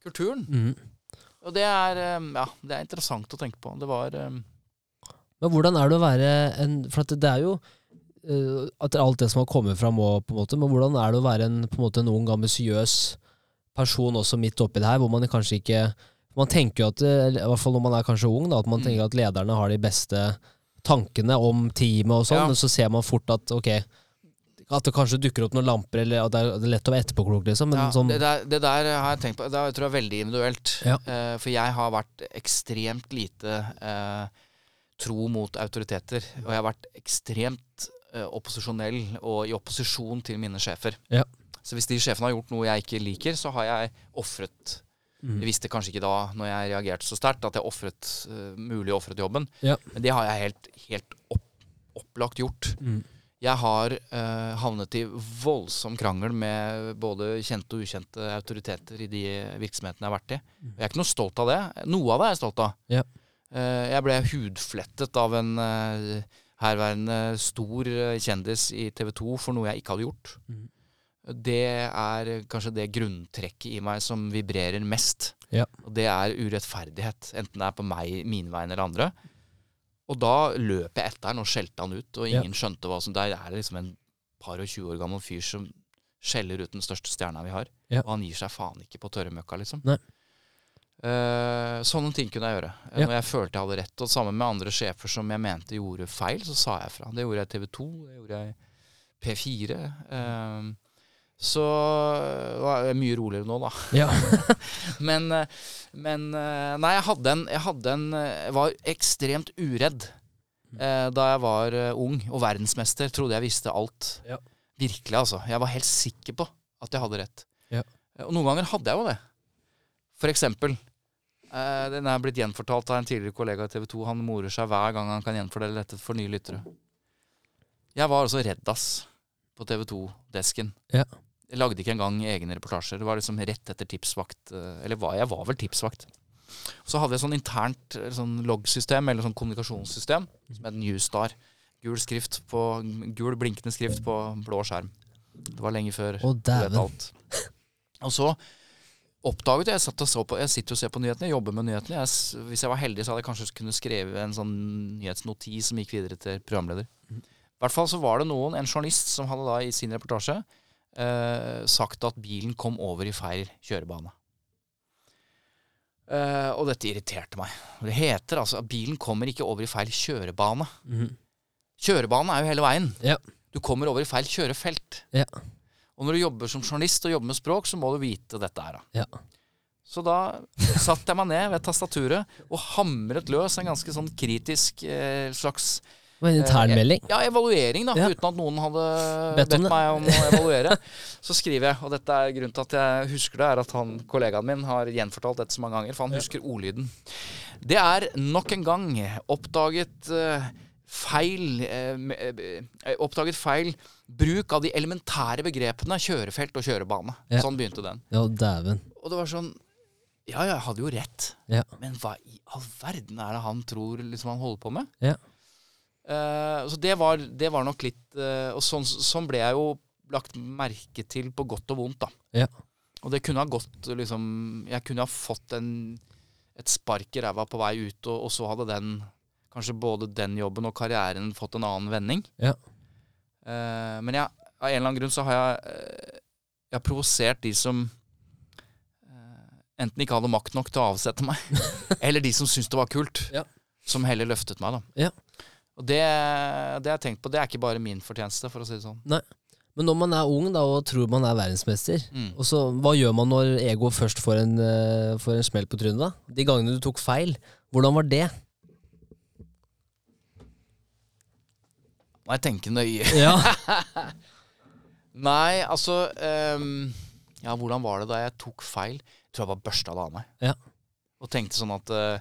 kulturen. Mm. Og det er, ja, det er interessant å tenke på. Det var Men hvordan er det å være en For det er jo uh, at alt det som har kommet fram òg, på en måte, men hvordan er det å være en, på en måte, en ung, ambisiøs person også midt oppi det her, hvor man kanskje ikke Man tenker jo at, i hvert fall når man er kanskje ung, da, at man mm. tenker at lederne har de beste tankene om teamet og sånn, ja. men så ser man fort at ok, at det kanskje dukker opp noen lamper, eller at det er lett å være etterpåklok, liksom. Ja, sånn det, der, det, der, har jeg tenkt på. Det tror jeg er veldig individuelt. Ja. Uh, for jeg har vært ekstremt lite uh, tro mot autoriteter. Og jeg har vært ekstremt uh, opposisjonell og i opposisjon til mine sjefer. Ja. Så hvis de sjefene har gjort noe jeg ikke liker, så har jeg ofret mm. Jeg visste kanskje ikke da, når jeg reagerte så sterkt, at jeg ofret mulig ofret jobben. Ja. Men det har jeg helt, helt opp, opplagt gjort. Mm. Jeg har eh, havnet i voldsom krangel med både kjente og ukjente autoriteter i de virksomhetene jeg har vært i. Mm. Jeg er ikke noe stolt av det. Noe av det er jeg stolt av. Ja. Eh, jeg ble hudflettet av en eh, herværende stor kjendis i TV 2 for noe jeg ikke hadde gjort. Mm. Det er kanskje det grunntrekket i meg som vibrerer mest. Ja. Og det er urettferdighet. Enten det er på meg, mine vegne eller andre. Og da løp jeg etter han og skjelte han ut, og ingen ja. skjønte hva som Der er det liksom en par og 20 år gammel fyr som skjeller ut den største stjerna vi har. Ja. Og han gir seg faen ikke på tørre møkka, liksom. Uh, sånne ting kunne jeg gjøre. Ja. Når jeg følte jeg hadde rett. Og sammen med andre sjefer som jeg mente gjorde feil, så sa jeg fra. Det gjorde jeg i TV 2, det gjorde jeg P4. Uh, så det er mye roligere nå, da. Ja. men, eh, men, eh, Nei, jeg hadde en Jeg, hadde en, jeg var ekstremt uredd eh, da jeg var ung og verdensmester. Trodde jeg visste alt. Ja. Virkelig, altså. Jeg var helt sikker på at jeg hadde rett. Ja. Og noen ganger hadde jeg jo det. For eksempel. Eh, den er blitt gjenfortalt av en tidligere kollega i TV 2. Han morer seg hver gang han kan gjenfordele dette for nye lyttere. Jeg var altså redd, ass, på TV 2-desken. Ja. Jeg lagde ikke engang egne reportasjer. Det var liksom rett etter tipsvakt. Eh, eller var, jeg var vel tipsvakt. Så hadde jeg sånn internt sånn loggsystem, eller sånn kommunikasjonssystem, som het Newstar. Gul, skrift på, gul blinkende skrift på blå skjerm. Det var lenge før vet alt. Og så oppdaget jeg satt og så på, Jeg sitter og ser på nyhetene, jeg jobber med nyhetene. Jeg, hvis jeg var heldig, så hadde jeg kanskje kunnet skrive en sånn nyhetsnotis som gikk videre til programleder. Mhm. I hvert fall så var det noen, en journalist som hadde da i sin reportasje eh, sagt at bilen kom over i feil kjørebane. Eh, og dette irriterte meg. Det heter altså at bilen kommer ikke over i feil kjørebane. Mm. Kjørebane er jo hele veien. Ja. Du kommer over i feil kjørefelt. Ja. Og når du jobber som journalist og jobber med språk, så må du vite dette her. Ja. Så da satte jeg meg ned ved tastaturet og hamret løs en ganske sånn kritisk eh, slags en internmelding. ja, evaluering, da. Ja. Uten at noen hadde Bedt bedt, om meg om å evaluere. Så skriver jeg, og dette er grunnen til at jeg husker det, er at han, kollegaen min har gjenfortalt dette så mange ganger, for han husker ordlyden. Det er nok en gang oppdaget uh, feil eh, eh, Oppdaget feil bruk av de elementære begrepene kjørefelt og kjørebane. Ja. Sånn begynte den. Ja, dæven. Og det var sånn Ja, jeg hadde jo rett. Ja. Men hva i all verden er det han tror liksom han holder på med? Ja. Eh, så det var, det var nok litt eh, Og sånn, sånn ble jeg jo lagt merke til på godt og vondt, da. Ja. Og det kunne ha gått liksom Jeg kunne ha fått en, et spark i ræva på vei ut, og, og så hadde den Kanskje både den jobben og karrieren fått en annen vending. Ja. Uh, men jeg, av en eller annen grunn så har jeg Jeg har provosert de som uh, enten ikke hadde makt nok til å avsette meg, eller de som syntes det var kult, Ja. som heller løftet meg. da. Ja. Og det, det har jeg tenkt på, det er ikke bare min fortjeneste, for å si det sånn. Nei. Men når man er ung da, og tror man er verdensmester, Mm. og så, hva gjør man når ego først får en, uh, får en smell på trynet? da? De gangene du tok feil, hvordan var det? Må jeg tenke nøye. Ja, Nei, altså um, Ja, hvordan var det da jeg tok feil? Jeg tror jeg bare børsta det av meg. Ja. Og tenkte sånn at uh,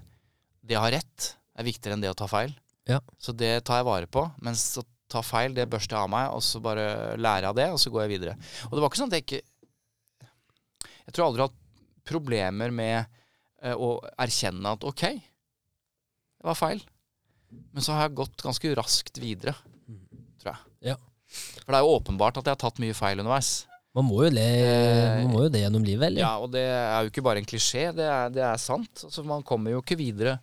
det å ha rett er viktigere enn det å ta feil. Ja. Så det tar jeg vare på. Mens å ta feil, det børster jeg av meg, og så bare lærer jeg av det, og så går jeg videre. Og det var ikke sånn at jeg ikke Jeg tror aldri jeg har hatt problemer med eh, å erkjenne at OK, det var feil. Men så har jeg gått ganske raskt videre, tror jeg. Ja. For det er jo åpenbart at jeg har tatt mye feil underveis. man må jo, le, man må jo det gjennom livet, eller? Ja, og det er jo ikke bare en klisjé, det er, det er sant. Altså, man kommer jo ikke videre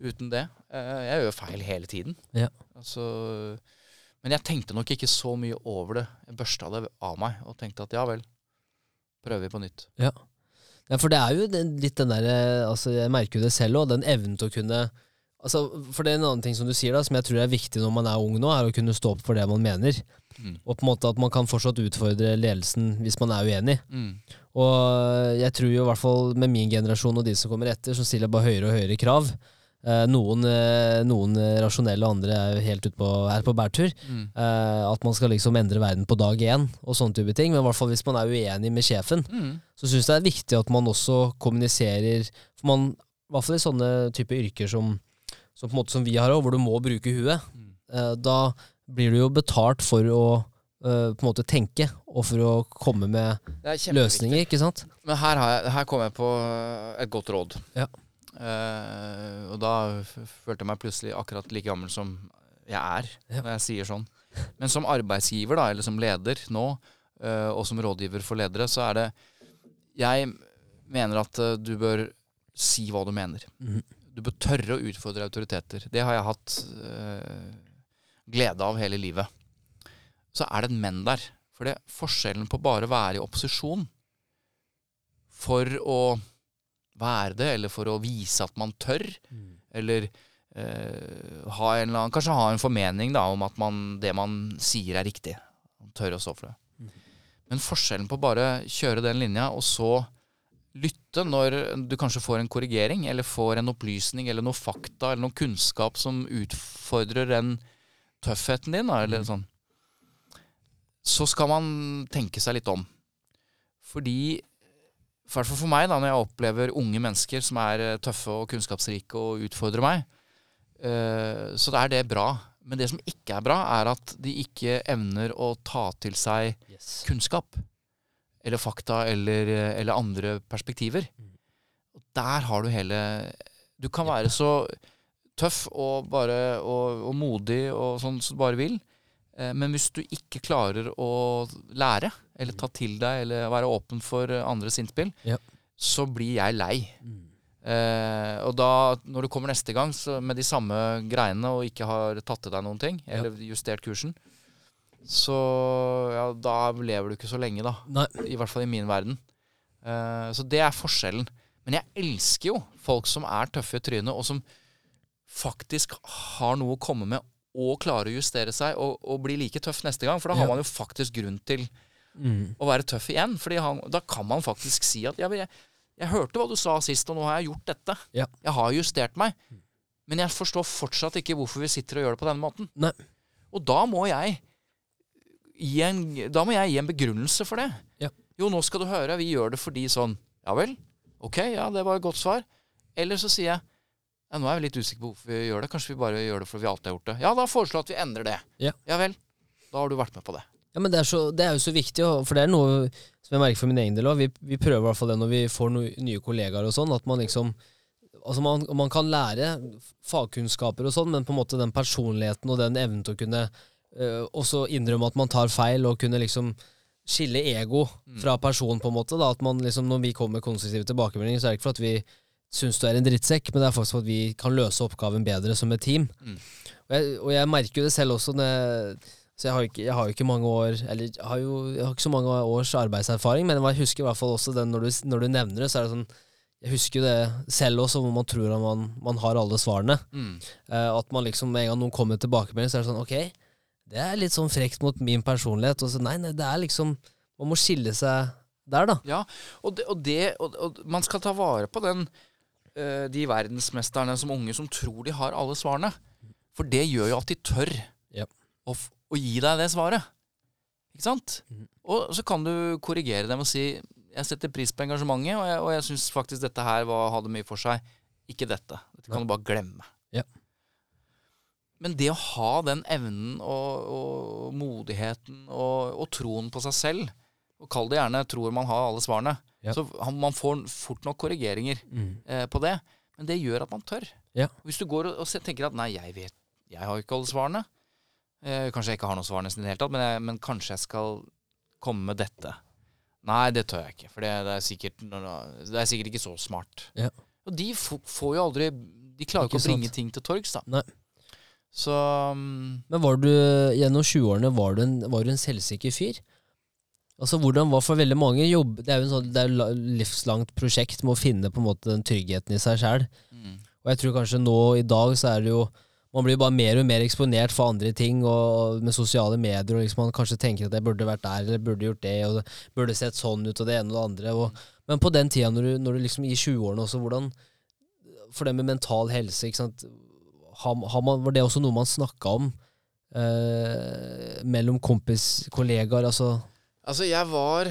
uten det. Eh, Jeg gjør feil hele tiden. Ja. Altså, men jeg tenkte nok ikke så mye over det. Jeg børsta det av meg og tenkte at ja vel, prøver vi på nytt. Ja. ja, for det er jo litt den derre altså Jeg merker jo det selv òg, den evnen til å kunne altså, For det er en annen ting som du sier, da, som jeg tror er viktig når man er ung nå, er å kunne stå opp for det man mener. Mm. Og på en måte at man kan fortsatt utfordre ledelsen hvis man er uenig. Mm. Og jeg tror jo i hvert fall med min generasjon og de som kommer etter, som stiller bare høyere og høyere krav. Eh, noen, eh, noen rasjonelle, og andre er helt ute på, er på bærtur. Mm. Eh, at man skal liksom endre verden på dag én, og sånne type ting. Men i hvert fall hvis man er uenig med sjefen, Mm. så syns jeg det er viktig at man også kommuniserer For man, i hvert fall i sånne type yrker som, som, som vi har òg, hvor du må bruke huet, Mm. da blir du jo betalt for å på en måte tenke, og for å komme med er løsninger, ikke sant? Men her, har jeg, her kommer jeg på et godt råd. Ja. Eh, og da følte jeg meg plutselig akkurat like gammel som jeg er, når jeg sier sånn. Men som arbeidsgiver, da, eller som leder nå, uh, og som rådgiver for ledere, så er det Jeg mener at uh, du bør si hva du mener. Mhm. Du bør tørre å utfordre autoriteter. Det har jeg hatt glede av hele livet. Så er det et men der. For det forskjellen på bare å være i opposisjon for å være det, eller for å vise at man tør, eller eh, ha annen, kanskje ha en formening da, om at man, det man sier er riktig. Man tør å stå for det. Men forskjellen på bare kjøre den linja, og så lytte når du kanskje får en korrigering, eller får en opplysning, eller noe fakta, eller noe kunnskap som utfordrer den tøffheten din, da, eller sånn, så skal man tenke seg litt om. Fordi i hvert fall for meg, da, når jeg opplever unge mennesker som er eh, tøffe og kunnskapsrike og utfordrer meg, Så så er det bra. Men det som ikke er bra, er at de ikke evner å ta til seg kunnskap. Eller fakta, eller, eller andre perspektiver. Og der har du hele Du kan være så tøff og, bare, og, og modig og sånn som du bare vil. Eh, Men hvis du ikke klarer å lære, eller ta til deg, eller være åpen for andres innspill, Ja. så blir jeg lei. Eh, og da, når du kommer neste gang så med de samme greiene og ikke har tatt til deg noen ting, Ja. eller justert kursen, så ja, da lever du ikke så lenge, da. Nei. I hvert fall i min verden. Eh, så det er forskjellen. Men jeg elsker jo folk som er tøffe i trynet, og som faktisk har noe å komme med og klare å justere seg og, og bli like tøff neste gang. For da har Ja. man jo faktisk grunn til Mm. å være tøff igjen. Fordi da kan man faktisk si at ja, jeg, Jeg hørte hva du sa sist, og nå har jeg gjort dette. Ja. Jeg har justert meg. Men jeg forstår fortsatt ikke hvorfor vi sitter og gjør det på denne måten. Nei. Og da må jeg gi en, da må jeg gi en begrunnelse for det. Ja. Jo, nå skal du høre, vi gjør det fordi sånn Ja vel? Ok, ja, det var et godt svar. Eller så sier jeg ja, nå er vi litt usikre på hvorfor vi gjør det. Kanskje vi bare gjør det fordi vi alltid har gjort det. Ja, da foreslår jeg at vi endrer det. Ja. vel. Da har du vært med på det. Ja, men det er, så, det er jo så viktig, for det er noe som jeg merker for min egen del òg. Vi, vi prøver i hvert fall det når vi får no, nye kollegaer og sånn, at man liksom Altså man, man kan lære fagkunnskaper og sånn, men på en måte den personligheten og den evnen til å kunne øh, også innrømme at man tar feil, og kunne liksom skille ego fra person, på en måte. da, at man liksom Når vi kommer med konstruktive tilbakemeldinger, så er det ikke for at vi syns du er en drittsekk, men det er faktisk for at vi kan løse oppgaven bedre som et team. Mm. Og, jeg, og jeg merker jo det selv også jeg så jeg har, ikke, jeg har jo ikke mange år Eller jeg har jo jeg har ikke så mange års arbeidserfaring, men jeg husker i hvert fall også den når du, når du nevner det, så er det sånn Jeg husker det selv også, hvor man tror at man, man har alle svarene. Mm. Eh, at man liksom med en gang noen kommer med tilbakemelding, så er det sånn Ok, det er litt sånn frekt mot min personlighet. Og så nei, nei, det er liksom Man må skille seg der, da. Ja, og, det, og, det, og, og man skal ta vare på den eh, de verdensmesterne som unge som tror de har alle svarene. For det gjør jo at de tør yep. å, å gi deg det svaret. Ikke sant? Mm. Og så kan du korrigere dem og si jeg setter pris på engasjementet, og jeg, og jeg syns faktisk dette her var, hadde mye for seg. Ikke dette. Dette kan du bare glemme. Ja. Men det å ha den evnen og, og modigheten og, og troen på seg selv, og kall det gjerne tror man har alle svarene, Ja. så han- man får fort nok korrigeringer eh, på det. Men det gjør at man tør. Ja. Hvis du går og, og tenker at nei, jeg vet Jeg har ikke alle svarene. Eh, kanskje jeg ikke har noen svar nesten i det hele tatt, men, jeg, men kanskje jeg skal komme med dette. Nei, det tør jeg ikke, for det, det, er, sikkert, det er sikkert ikke så smart. Ja. Og de får jo aldri De klarer Ikke ikke å bringe sant. ting til torgs, da. Nei. Så um, Men var du gjennom 20-årene var, du en- var du en selvsikker fyr? Altså hvordan var for veldig mange jobb Det er jo sånn, er livslangt prosjekt med å finne på en måte den tryggheten i seg sjæl. mm, Og jeg tror kanskje nå i dag så er det jo Man blir bare mer og mer eksponert for andre ting og med sosiale medier, og liksom man kanskje tenker at jeg burde vært der, eller burde gjort det, og det burde sett sånn ut, og det ene og det andre. Og, men på den tida, når du, når du liksom i 20-årene også, hvordan For det med mental helse, ikke sant har, har man, Var det også noe man snakka om eh, mellom kompis, kollegaer, altså Altså, jeg var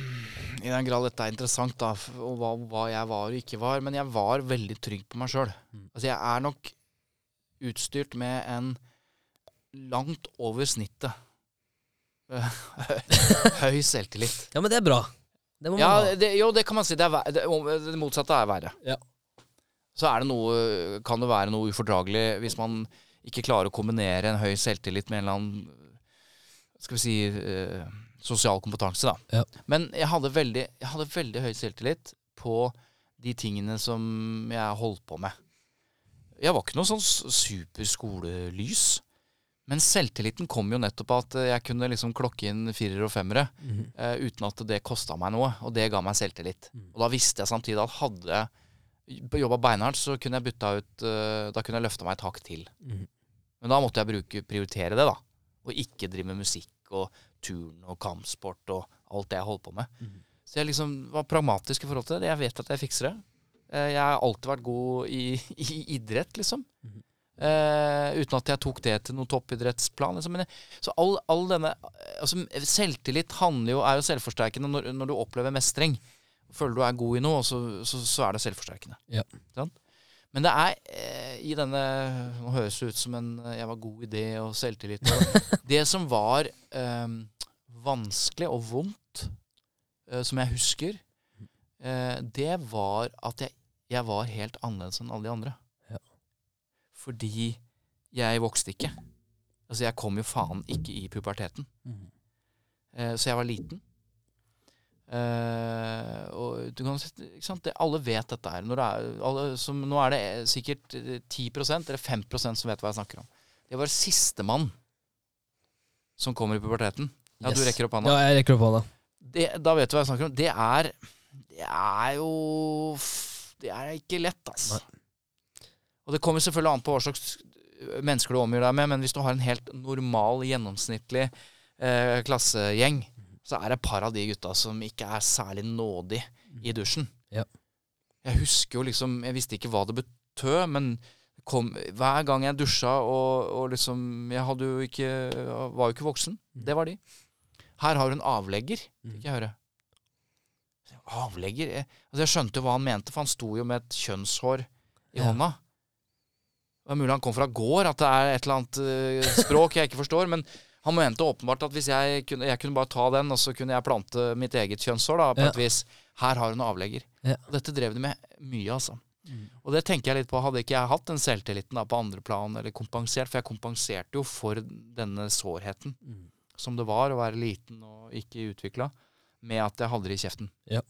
I den grad dette er interessant, da, og hva, hva jeg var og ikke var, men jeg var veldig trygg på meg sjøl. Mm. Altså, jeg er nok utstyrt med en langt over snittet høy selvtillit. Ja, men det er bra. Det må man Ja, ha. det, jo, det kan man si. Det, er, det, det motsatte er verre. Ja. Så er det noe, kan det være noe ufordragelig hvis man ikke klarer å kombinere en høy selvtillit med en eller annen skal vi si eh, sosial kompetanse. da. Ja. Men jeg hadde, veldig, jeg hadde veldig høy selvtillit på de tingene som jeg holdt på med. Jeg var ikke noe sånn superskolelys. Men selvtilliten kom jo nettopp av at jeg kunne liksom klokke inn firere og femmere Mhm. eh, uten at det kosta meg noe. Og det ga meg selvtillit. Mm. Og da visste jeg samtidig at hadde jeg jobba beinhardt, så kunne jeg bytta ut eh, Da kunne jeg løfta meg et hakk til. Mm. Men da måtte jeg bruke, prioritere det, da. Og ikke drive med musikk og turn og kampsport og alt det jeg holdt på med. Mm. Så jeg liksom var pragmatisk i forhold til det. Jeg vet at jeg fikser det. Eh, Jeg har alltid vært god i, i idrett, liksom. Mm. Uh, uten at jeg tok det til noen toppidrettsplan. Liksom. Men jeg, så all, all denne altså, Selvtillit jo, er jo selvforsterkende når, når du opplever mestring. Føler du er god i noe, så, så, så er det selvforsterkende. Ja. Sant? Men det er eh, i denne Nå høres det ut som en eh, jeg var god i det og selvtillit. Og det som var eh, vanskelig og vondt, eh, som jeg husker, eh, det var at jeg, jeg var helt annerledes enn alle de andre. Ja. Fordi jeg vokste ikke. Altså, jeg kom jo faen ikke i puberteten. Mm. Eh, så jeg var liten. Eh, og du kan, ikke sant? Det, alle vet dette her. Det er, alle, som, nå er det eh, sikkert eh, 10 eller 5% som vet hva jeg snakker om. Det var sistemann som kommer i puberteten. Ja, du rekker opp hånda. Ja, jeg rekker opp hånda. Det, da vet du hva jeg snakker om. Det er Det er jo Det er ikke lett, altså. Og det kommer selvfølgelig an på hva slags mennesker du omgir deg med, men hvis du har en helt normal, gjennomsnittlig eh, klassegjeng, så er det et par av de gutta som ikke er særlig nådig i dusjen. Ja. Jeg husker jo liksom Jeg visste ikke hva det betød, men kom, hver gang jeg dusja og, og liksom Jeg hadde jo ikke Var jo ikke voksen. Mm. Det var de. Her har du en avlegger, Mm. fikk jeg høre. Avlegger? Jeg, altså jeg skjønte jo hva han mente, for han sto jo med et kjønnshår i Ja. hånda. Det er mulig han kom fra gård, at det er et eller annet eh, språk jeg ikke forstår. Men han mente åpenbart at hvis jeg kunne, jeg kunne bare ta den, og så kunne jeg plante mitt eget kjønnshår da, på Ja. et vis. Her har hun avlegger. Ja. Og dette drev de med mye, altså. Mm. Og det tenker jeg litt på. Hadde ikke jeg hatt den selvtilliten da, på andre plan, eller kompensert, for jeg kompenserte jo for denne sårheten Mm. som det var å være liten og ikke utvikla, med at jeg hadde det i kjeften. Ja.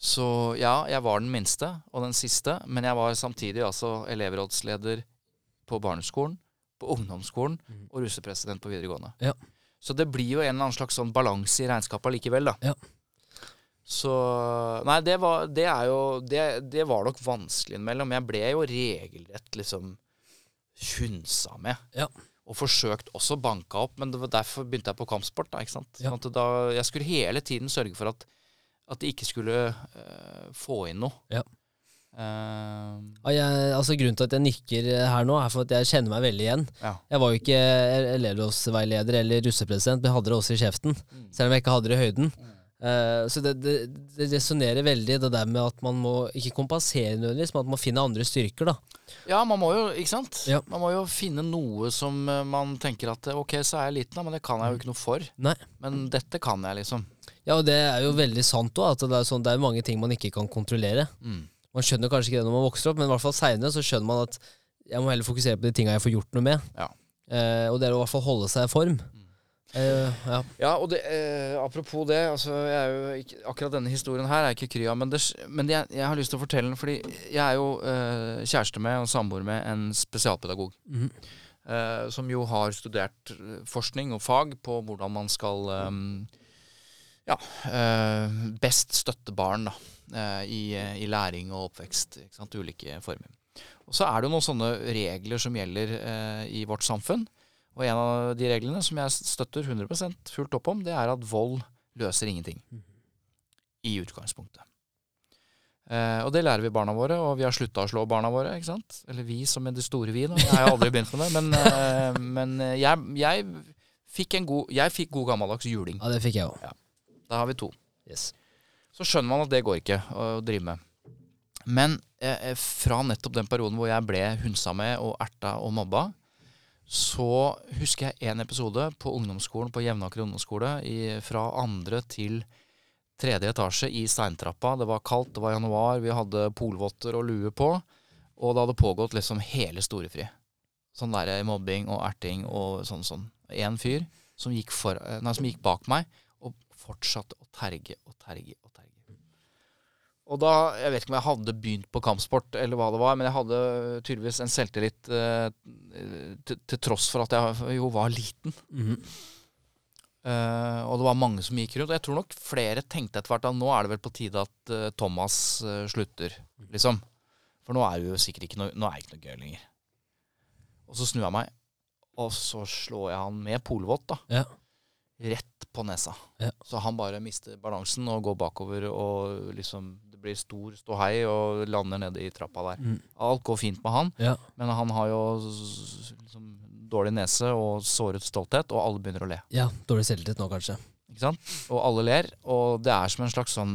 Så ja, jeg var den minste og den siste, men jeg var samtidig altså elevrådsleder på barneskolen, på ungdomsskolen mm. og russepresident på videregående. Ja. Så det blir jo en eller annen slags sånn balanse i regnskapet likevel, da. Ja. Så Nei, det var, det jo det, det var nok vanskelig innimellom. Jeg ble jo regelrett liksom hunsa med. Ja. Og forsøkt også banka opp, men det var derfor begynte jeg på kampsport. da, ikke sant? Ja. Sånn da, jeg skulle hele tiden sørge for at, at de ikke skulle uh, få inn noe. Ja. Eh, Ja, jeg, altså Grunnen til at jeg nikker her nå, er for at jeg kjenner meg veldig igjen. ja. Jeg var jo ikke elevrådsveileder eller russepresident, men jeg hadde det også i kjeften. Mm. Selv om jeg ikke hadde det i høyden. Eh, så det, det, det resonnerer veldig, det der med at man må ikke kompensere nødvendigvis, men at man må finne andre styrker. da. Ja, man må jo, ikke sant? Ja. Man må jo finne noe som eh, man tenker at ok, så er jeg liten, da, men det kan jeg jo ikke noe for. Nei. Men dette kan jeg, liksom. Ja, og det er jo veldig sant òg, at det er, sånn, det er mange ting man ikke kan kontrollere. Mm. Man skjønner kanskje ikke det når man vokser opp, men i hvert fall seinere så skjønner man at jeg må heller fokusere på de tinga jeg får gjort noe med. Ja. Eh, og det er å i hvert fall holde seg i form. Eh, ja. Ja, og det, eh, apropos det, altså, jeg er jo ikke, akkurat denne historien her er ikke kry av, men, det, men jeg, jeg har lyst til å fortelle den, fordi jeg er jo eh, kjæreste med og samboer med en spesialpedagog. Mhm. eh, som jo har studert forskning og fag på hvordan man skal eh, ja, eh, best støtte barn da, eh, i, i læring og oppvekst. Sant? Ulike former. Og så er det noen sånne regler som gjelder eh, i vårt samfunn. Og en av de reglene som jeg støtter 100 fullt opp om, det er at vold løser ingenting. I utgangspunktet. Eh, og det lærer vi barna våre, og vi har slutta å slå barna våre. ikke sant? Eller vi som er det store vi, da. Jeg har aldri begynt med det. Men, eh, men jeg, jeg, fikk en god, jeg fikk god gammeldags juling. ja, det fikk jeg òg. Da har vi to. Yes. Så skjønner man at det går ikke å drive med. Men eh, fra nettopp den perioden hvor jeg ble hunsa med og erta og mobba, så husker jeg en episode på ungdomsskolen på Jevnaker ungdomsskole i, fra andre til tredje etasje i steintrappa. Det var kaldt, det var januar, vi hadde polvotter og lue på. Og det hadde pågått liksom hele storefri. Sånn der mobbing og erting og sånn sånn. En fyr som gikk, for, nei, som gikk bak meg fortsatte å terge og terge og terge. Og da, Jeg vet ikke om jeg hadde begynt på kampsport, eller hva det var, men jeg hadde tydeligvis en selvtillit eh, til, til tross for at jeg jo var liten. Mhm. Eh, og det var mange som gikk rundt. Og jeg tror nok flere tenkte etter hvert at nå er det vel på tide at eh, Thomas eh, slutter, liksom. For nå er det jo sikkert ikke noe, nå er det ikke noe gøy lenger. Og så snur jeg meg, og så slår jeg han med polvott, da. Ja. Rett på nesa. Ja. Så han bare mister balansen og går bakover, og liksom det blir stor ståhei og lander nede i trappa der. Mm. Alt går fint med han, Ja. men han har jo liksom dårlig nese og såret stolthet, og alle begynner å le. ja, dårlig selvtillit nå, kanskje. Ikke sant? Og alle ler, og det er som en slags sånn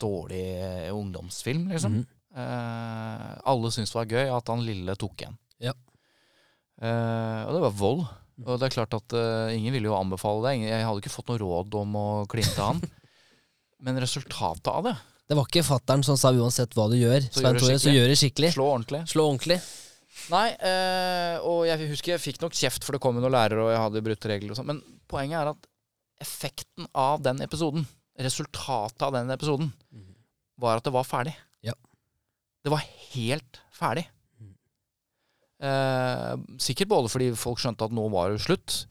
dårlig eh, ungdomsfilm, liksom. Mm. Eh, alle syntes det var gøy at han lille tok igjen. Ja. Eh, og det var vold. Og det er klart at uh, ingen ville jo anbefale det. Jeg hadde ikke fått noe råd om å kline til han. Men resultatet av det, Det var ikke fattern som sa uansett hva du gjør, Så gjør det Tore, så gjør det skikkelig. slå ordentlig Slå ordentlig. Nei, uh, og jeg husker jeg fikk nok kjeft, for det kom jo noen lærere, og jeg hadde brutt regler og sånn. Men poenget er at effekten av den episoden, resultatet av den episoden, var at det var ferdig. Ja. Det var helt ferdig. Mhm. Eh, sikkert både fordi folk skjønte at nå var det slutt,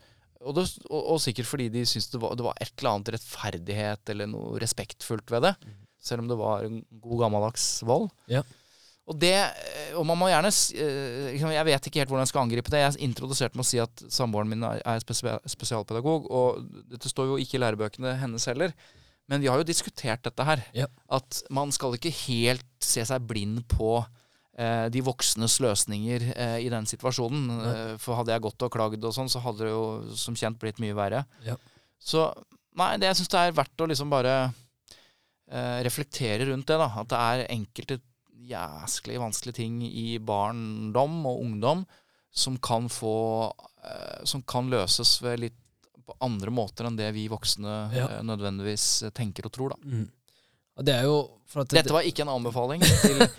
og, det, og, og sikkert fordi de syntes det var, det var et eller annet rettferdighet eller noe respektfullt ved det. Selv om det var en god gammeldags vold. Ja. Og det, eh, og man må gjerne eh, liksom, Jeg vet ikke helt hvordan jeg skal angripe det. Jeg introduserte med å si at samboeren min er spesialpedagog, og dette står jo ikke i lærebøkene hennes heller. Men vi har jo diskutert dette her. Ja. At man skal ikke helt se seg blind på de voksnes løsninger eh, i den situasjonen. Eh, for hadde jeg gått og klagd og sånn, så hadde det jo som kjent blitt mye verre. Ja. Så nei, det, jeg syns det er verdt å liksom bare eh, reflektere rundt det. da At det er enkelte jæsklig vanskelige ting i barndom og ungdom som kan få eh, Som kan løses ved litt på andre måter enn det vi voksne Ja. eh, nødvendigvis eh, tenker og tror. da Mm. Det er jo at Dette var ikke en anbefaling til eh,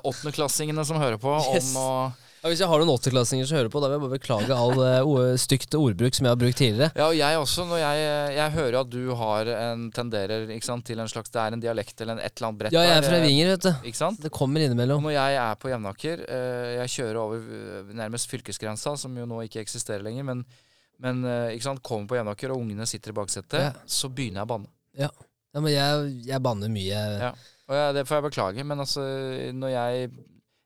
åttendeklassingene som hører på, Yes. om å ja, Hvis jeg har noen åtteklassinger som hører på, da vil jeg bare beklage all uh, stygt ordbruk som jeg har brukt tidligere. Ja, og jeg også. Når jeg, jeg hører at du har en tenderer ikke sant, til en slags Det er en dialekt eller en, et eller annet brett Ja, jeg er fra eh, Vinger, vet du. Ikke sant? Det kommer Og innimellom. når jeg er på Jevnaker, uh, jeg kjører over eh, nærmest fylkesgrensa, som jo nå ikke eksisterer lenger, men, men uh, ikke sant, kommer på Jevnaker, og ungene sitter i baksetet, Ja. så begynner jeg å banne. Ja, men jeg, jeg banner mye. Ja. Og ja, det får jeg beklage, men altså, når jeg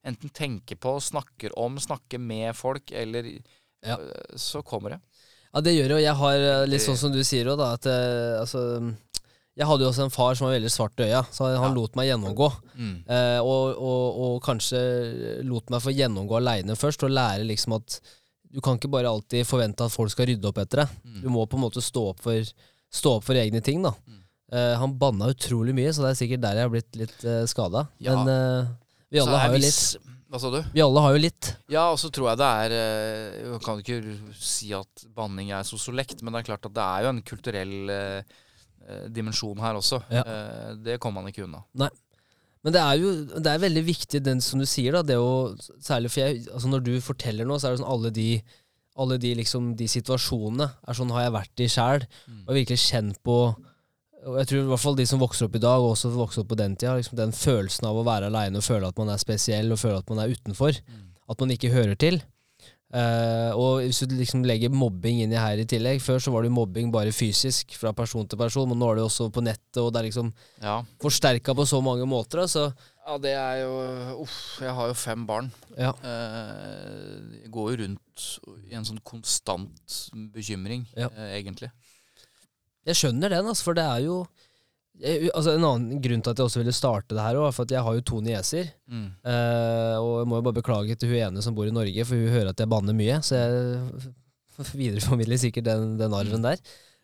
enten tenker på, snakker om, snakker med folk, eller Ja. eh, Så kommer det. Ja, det gjør det, og jeg har eh, litt sånn som du sier òg, da, at eh, altså Jeg hadde jo også en far som var veldig svart i øya, så han Ja. lot meg gjennomgå. Mm. Eh, og, og, og kanskje lot meg få gjennomgå aleine først, og lære liksom at du kan ikke bare alltid forvente at folk skal rydde opp etter deg. Mm. Du må på en måte stå opp for, stå opp for egne ting, da. Mm. Eh, han banna utrolig mye, så det er sikkert der jeg har blitt litt uh, skada. Ja. Men uh, vi alle har jo litt. Hva sa du? Vi alle har jo litt. Ja, og så tror jeg det er eh, Jeg kan ikke si at banning er sosiolekt, men det er klart at det er jo en kulturell eh, eh, dimensjon her også. Ja. Eh, det kommer man ikke unna. Men det er jo det er veldig viktig, den som du sier, da. Det å, særlig for jeg, altså når du forteller noe, så er det sånn alle de alle de, liksom, de situasjonene er sånn har jeg vært i sjæl, Mm. og virkelig kjent på og jeg tror i hvert fall de som vokser opp i dag, og også vokser opp på den tida, liksom den følelsen av å være aleine og føle at man er spesiell, og føle at man er utenfor. Mm. At man ikke hører til. Uh, og hvis du liksom legger mobbing inn i her i tillegg Før så var det mobbing bare fysisk, fra person til person, men nå er det jo også på nettet, og det er liksom Ja. forsterka på så mange måter. Altså. ja, det er jo Uff, jeg har jo fem barn. Ja. Uh, jeg går jo rundt i en sånn konstant bekymring, Ja. uh, egentlig. Jeg skjønner den, altså, for det er jo jeg, altså En annen grunn til at jeg også ville starte det her, er for at jeg har jo to nieser. Mm. Eh, og jeg må jo bare beklage til hun ene som bor i Norge, for hun hører at jeg banner mye. Så jeg videreformidler sikkert den, den arven der.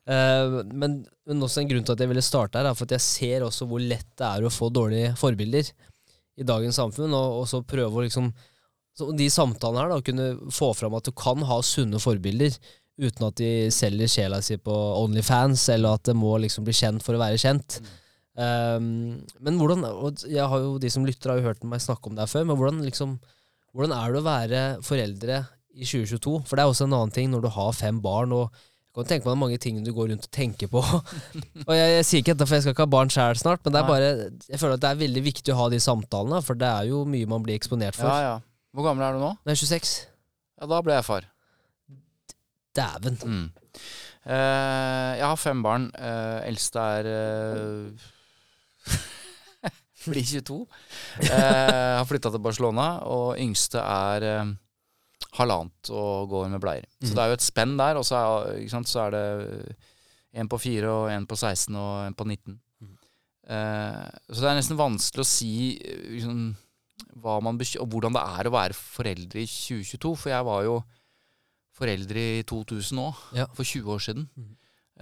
Eh, men, men også en grunn til at jeg ville starte her, er for at jeg ser også hvor lett det er å få dårlige forbilder i dagens samfunn, og, og så prøve å liksom så De samtalene her, da, kunne få fram at du kan ha sunne forbilder uten at de selger sjela si på Onlyfans, eller at det må liksom bli kjent for å være kjent. Um, men hvordan og Jeg har jo De som lytter, har jo hørt meg snakke om det her før, men hvordan liksom Hvordan er det å være foreldre i 2022? For det er også en annen ting når du har fem barn. og jeg kan tenke meg mange ting du går rundt og tenker på. og jeg, jeg sier ikke dette for jeg skal ikke ha barn sjæl snart, men det er bare, jeg føler at det er veldig viktig å ha de samtalene, for det er jo mye man blir eksponert for. Ja, ja. Hvor gammel er du nå? Jeg er 26 Ja, da ble jeg far. Dæven. Mm. Uh, jeg har fem barn. Uh, eldste er uh, Blir 22. Uh, har flytta til Barcelona. Og yngste er uh, halvannet og går med bleier. Så Mm. det er jo et spenn der. Og så er, sant, så er det en på fire, og en på 16 og en på 19. Mm. Så det er nesten vanskelig å si liksom, hva man og hvordan det er å være foreldre i 2022. For jeg var jo foreldre i 2000 òg, Ja. for 20 år siden. Mm.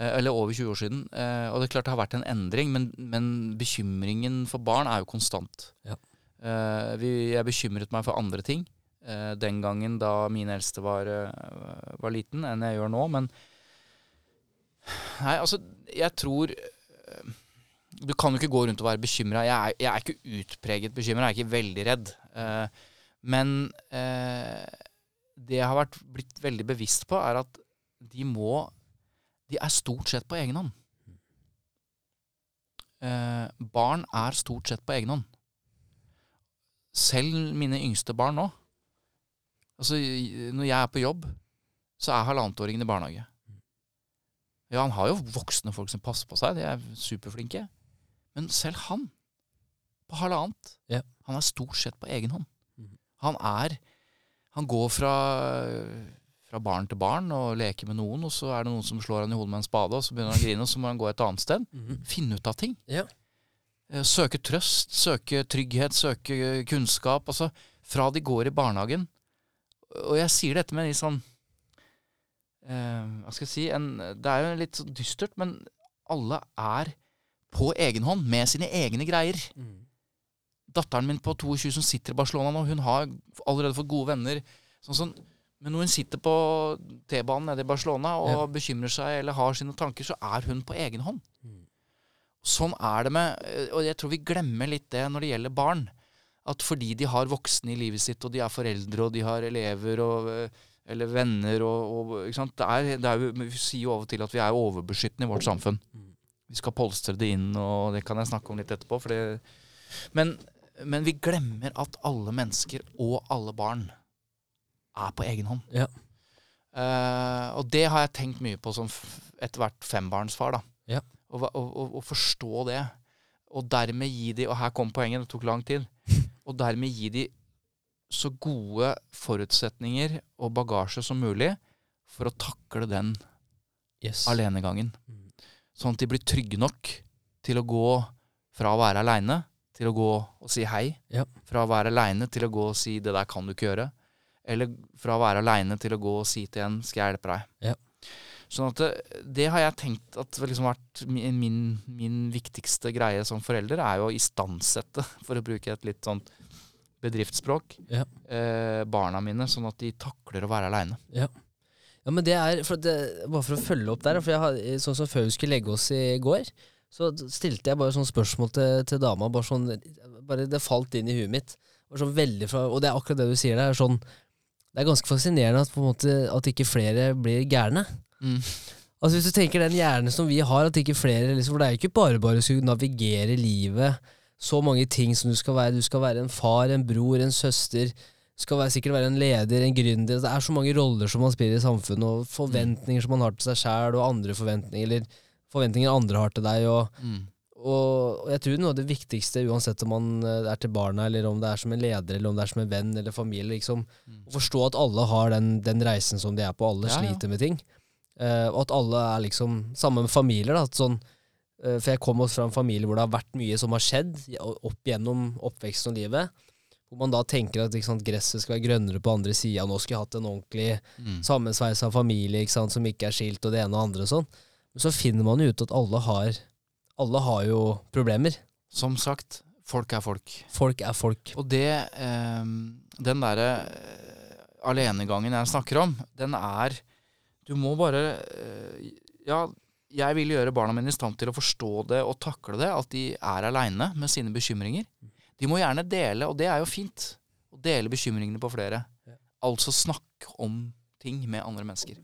Eh, eller over 20 år siden. Eh, og det er klart det har vært en endring, men, men bekymringen for barn er jo konstant. Ja. Eh, vi, jeg bekymret meg for andre ting eh, den gangen da min eldste var, var liten, enn jeg gjør nå. Men nei, altså, jeg tror Du kan jo ikke gå rundt og være bekymra. Jeg, jeg er ikke utpreget bekymra, jeg er ikke veldig redd. Eh, men eh, det jeg har vært blitt veldig bevisst på, er at de må De er stort sett på egen hånd. Eh, barn er stort sett på egen hånd. Selv mine yngste barn nå. Altså, når jeg er på jobb, så er halvannetåringen i barnehage. Ja, han har jo voksne folk som passer på seg, de er superflinke. Men selv han, på halvannet, Ja. han er stort sett på egen hånd. Mhm. Han er Han går fra fra barn til barn og leker med noen, og så er det noen som slår han i hodet med en spade, og så begynner han å grine, og så må han gå et annet sted. Mhm. Finne ut av ting. Ja. Eh, Søke trøst, søke trygghet, søke kunnskap. Altså fra de går i barnehagen. Og jeg sier dette med en litt sånn eh, Hva skal jeg si en, Det er jo litt dystert, men alle er på egen hånd med sine egne greier. Mhm. Datteren min på 22 som sitter i Barcelona nå, hun har allerede fått gode venner. Sånn sånn, men når hun sitter på T-banen nede i Barcelona og Ja. bekymrer seg eller har sine tanker, så er hun på egen hånd. Mhm. Sånn er det med Og jeg tror vi glemmer litt det når det gjelder barn. At fordi de har voksne i livet sitt, og de er foreldre, og de har elever og øh, eller venner og, og? Det er, det er Vi sier jo av og til at vi er overbeskyttende i vårt samfunn. Mhm. Vi skal polstre det inn, og det kan jeg snakke om litt etterpå. For det, men, men vi glemmer at alle mennesker og alle barn er på egen hånd. Ja. Uh, og det har jeg tenkt mye på som etter hvert fembarnsfar. da. Ja. Å- å- å forstå det. Og dermed gi de Og her kom poenget, det tok lang tid. Og dermed gi de så gode forutsetninger og bagasje som mulig for å takle den Yes. alenegangen. Mhm. Sånn at de blir trygge nok til å gå fra å være aleine til å gå og si hei. Ja. Fra å være aleine til å gå og si 'det der kan du ikke gjøre'. Eller fra å være aleine til å gå og si til en 'skal jeg hjelpe deg'. Ja. Sånn at det, det har jeg tenkt at liksom vært min, min, min viktigste greie som forelder, er jo å istandsette, for å bruke et litt sånt bedriftsspråk, Ja. eh, barna mine, sånn at de takler å være aleine. Ja, men det er for det, Bare for å følge opp der, for jeg har, sånn som før vi skulle legge oss i går, så stilte jeg bare sånn spørsmål til, til dama. Bare sånn, bare Det falt inn i huet mitt. Bare sånn veldig fra, og det er akkurat det du sier der. Sånn, det er ganske fascinerende at, på en måte, at ikke flere blir gærne. Mm. Altså Hvis du tenker den hjernen som vi har, at ikke flere liksom, For det er jo ikke bare bare å skulle navigere livet. Så mange ting som du skal være. Du skal være en far, en bror, en søster. Du skal være, sikkert være en leder, en gründer. Det er så mange roller som man spiller i samfunnet, og forventninger som man har til seg sjæl, og andre forventninger, eller forventninger andre har til deg. Og, Mm. og, og jeg tror noe av det viktigste, uansett om man eh, er til barna, eller om det er som en leder, eller om det er som en venn eller familie, liksom, Mm. å forstå at alle har den, den reisen som de er på, alle Ja, ja. sliter med ting. Uh, og at alle er liksom Samme med familier, da. At sånn, uh, for jeg kommer også fra en familie hvor det har vært mye som har skjedd opp gjennom oppveksten og livet. Hvor man da tenker at sant, gresset skal være grønnere på andre sida. Nå skulle jeg hatt en ordentlig Mm. sammensveisa familie ikke sant, som ikke er skilt, og det ene og andre og sånn. Men så finner man jo ut at alle har Alle har jo problemer. Som sagt, folk er folk. Folk er folk. Og det eh, Den derre eh, alenegangen jeg snakker om, den er Du må bare eh, Ja, jeg vil gjøre barna mine i stand til å forstå det og takle det, at de er aleine med sine bekymringer. De må gjerne dele, og det er jo fint, å dele bekymringene på flere. Ja. Altså snakke om ting med andre mennesker.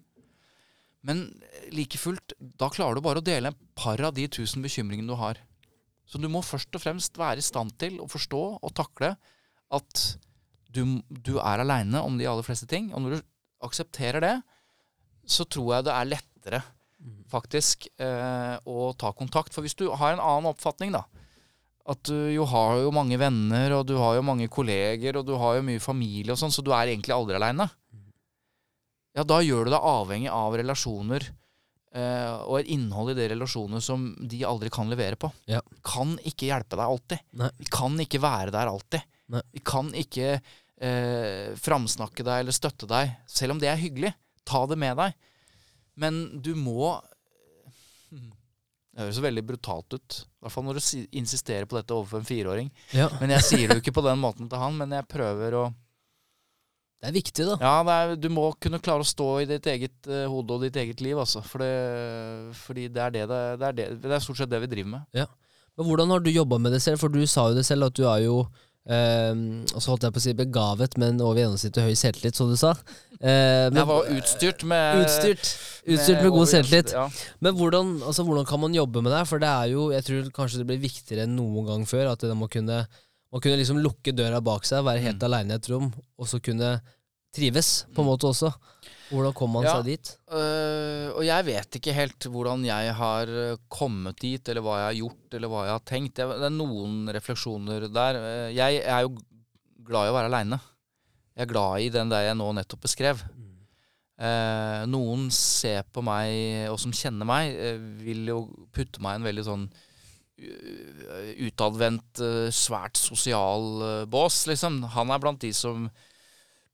Men eh, like fullt, da klarer du bare å dele et par av de tusen bekymringene du har. Så du må først og fremst være i stand til å forstå og takle at du, du er aleine om de aller fleste ting. Og når du aksepterer det, så tror jeg det er lettere faktisk eh, å ta kontakt. For hvis du har en annen oppfatning, da, at du jo har jo mange venner, og du har jo mange kolleger, og du har jo mye familie og sånn, så du er egentlig aldri aleine. Ja, da gjør du deg avhengig av relasjoner eh, og et innhold i de relasjonene som de aldri kan levere på. Ja. Kan ikke hjelpe deg alltid. Nei. Vi kan ikke være der alltid. Nei. Vi kan ikke eh, framsnakke deg eller støtte deg, selv om det er hyggelig. Ta det med deg. Men du må Det høres veldig brutalt ut. I hvert fall når du insisterer på dette overfor en fireåring. Ja. Men jeg sier det jo ikke på den måten til han, men jeg prøver å Det er viktig, da. Ja, det er, du må kunne klare å stå i ditt eget uh, hode og ditt eget liv, altså. For det, fordi det er det det, er det det er stort sett det vi driver med. Ja. Men hvordan har du jobba med det selv? For du sa jo det selv, at du er jo eh, Og så holdt jeg på å si begavet, men over gjennomsnittet høy selvtillit, som du sa. Eh, men- jeg var utstyrt med Utstyrt. Utstyrt med god over- selvtillit. Ja. Men hvordan, altså, hvordan kan man jobbe med det? For det er jo, jeg tror kanskje det blir viktigere enn noen gang før. At det må kunne, man kunne liksom lukke døra bak seg, være helt Mm. aleine i et rom, og så kunne trives, på en måte også. Hvordan kom man Ja. seg dit? Øh, og jeg vet ikke helt hvordan jeg har øh, kommet dit, eller hva jeg har gjort, eller hva jeg har tenkt. Jeg, det er noen refleksjoner der. Jeg, Jeg er jo glad i å være aleine. Jeg er glad i den der jeg nå nettopp beskrev. Eh, noen ser på meg, og som kjenner meg, vil jo putte meg i en veldig sånn utadvendt, uh, svært sosial uh, bås, liksom. Han er blant de som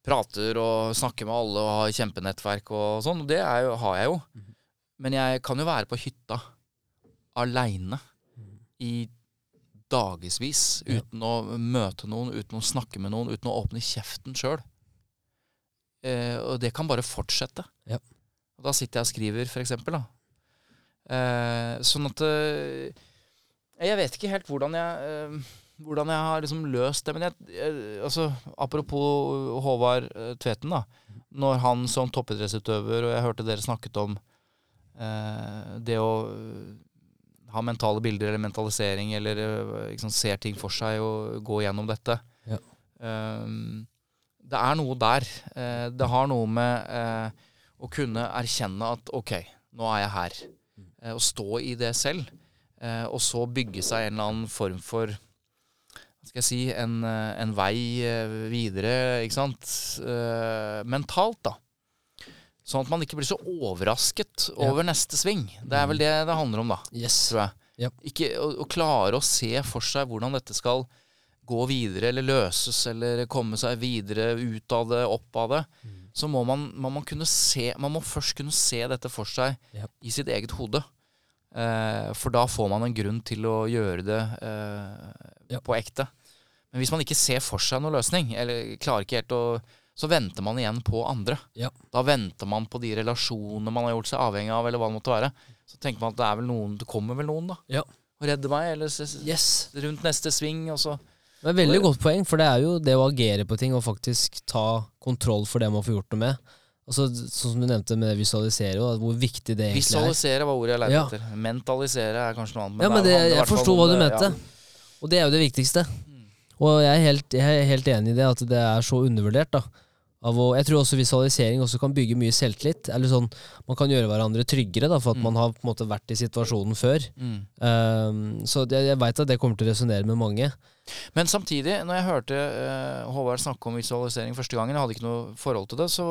prater og snakker med alle og har kjempenettverk og sånn. Det jo, har jeg jo. Men jeg kan jo være på hytta aleine i dagevis uten å møte noen, uten å snakke med noen, uten å åpne kjeften sjøl. Eh, og det kan bare fortsette. Ja. Og da sitter jeg og skriver, for eksempel. Da. Eh, sånn at eh, Jeg vet ikke helt hvordan jeg, eh, hvordan jeg har liksom løst det. Men jeg, jeg, altså, apropos Håvard eh, Tveten, da. Når han som toppidrettsutøver, og jeg hørte dere snakket om eh, det å ha mentale bilder eller mentalisering eller liksom, ser ting for seg og gå gjennom dette. Ja. Um, det er noe der. Eh, det har noe med eh, å kunne erkjenne at OK, nå er jeg her. Eh, å stå i det selv. Eh, og så bygge seg en eller annen form for hva skal jeg si, en, eh, en vei eh, videre, ikke sant. mentalt, da. Sånn at man ikke blir så overrasket over neste sving. Det er vel det det handler om, da. Yes. Tror jeg. Ja. Ikke å, å klare å se for seg hvordan dette skal gå videre eller løses eller komme seg videre ut av det, opp av det, mm. så må man, man, må kunne se Man må først kunne se dette for seg yep. i sitt eget hode. Eh, for da får man en grunn til å gjøre det eh, yep. på ekte. Men hvis man ikke ser for seg noen løsning, eller klarer ikke helt å så venter man igjen på andre. Ja. Da venter man på de relasjonene man har gjort seg avhengig av, eller hva det måtte være. Så tenker man at det er vel noen, det kommer vel noen, da. Ja. Og redder meg, eller yes. rundt neste sving, og så det er Veldig godt poeng, for det er jo det å agere på ting og faktisk ta kontroll for det man får gjort noe med. Altså, sånn som du nevnte med visualisere, og hvor viktig det egentlig er. Visualisere var ordet jeg lette ja. etter. Mentalisere er kanskje noe annet. ja, men det, jeg forsto hva du mente. Ja. Og det er jo det viktigste. Og jeg er, helt, jeg er, helt, enig i det, at det er så undervurdert. da. Å, jeg tror også visualisering også kan bygge mye selvtillit. Eller sånn, Man kan gjøre hverandre tryggere da, for at mm. man har på en måte vært i situasjonen før. Mm. Um, så jeg, jeg veit at det kommer til å resonnere med mange. Men samtidig, når jeg hørte uh, Håvard snakke om visualisering første gangen, jeg hadde ikke noe forhold til det, så,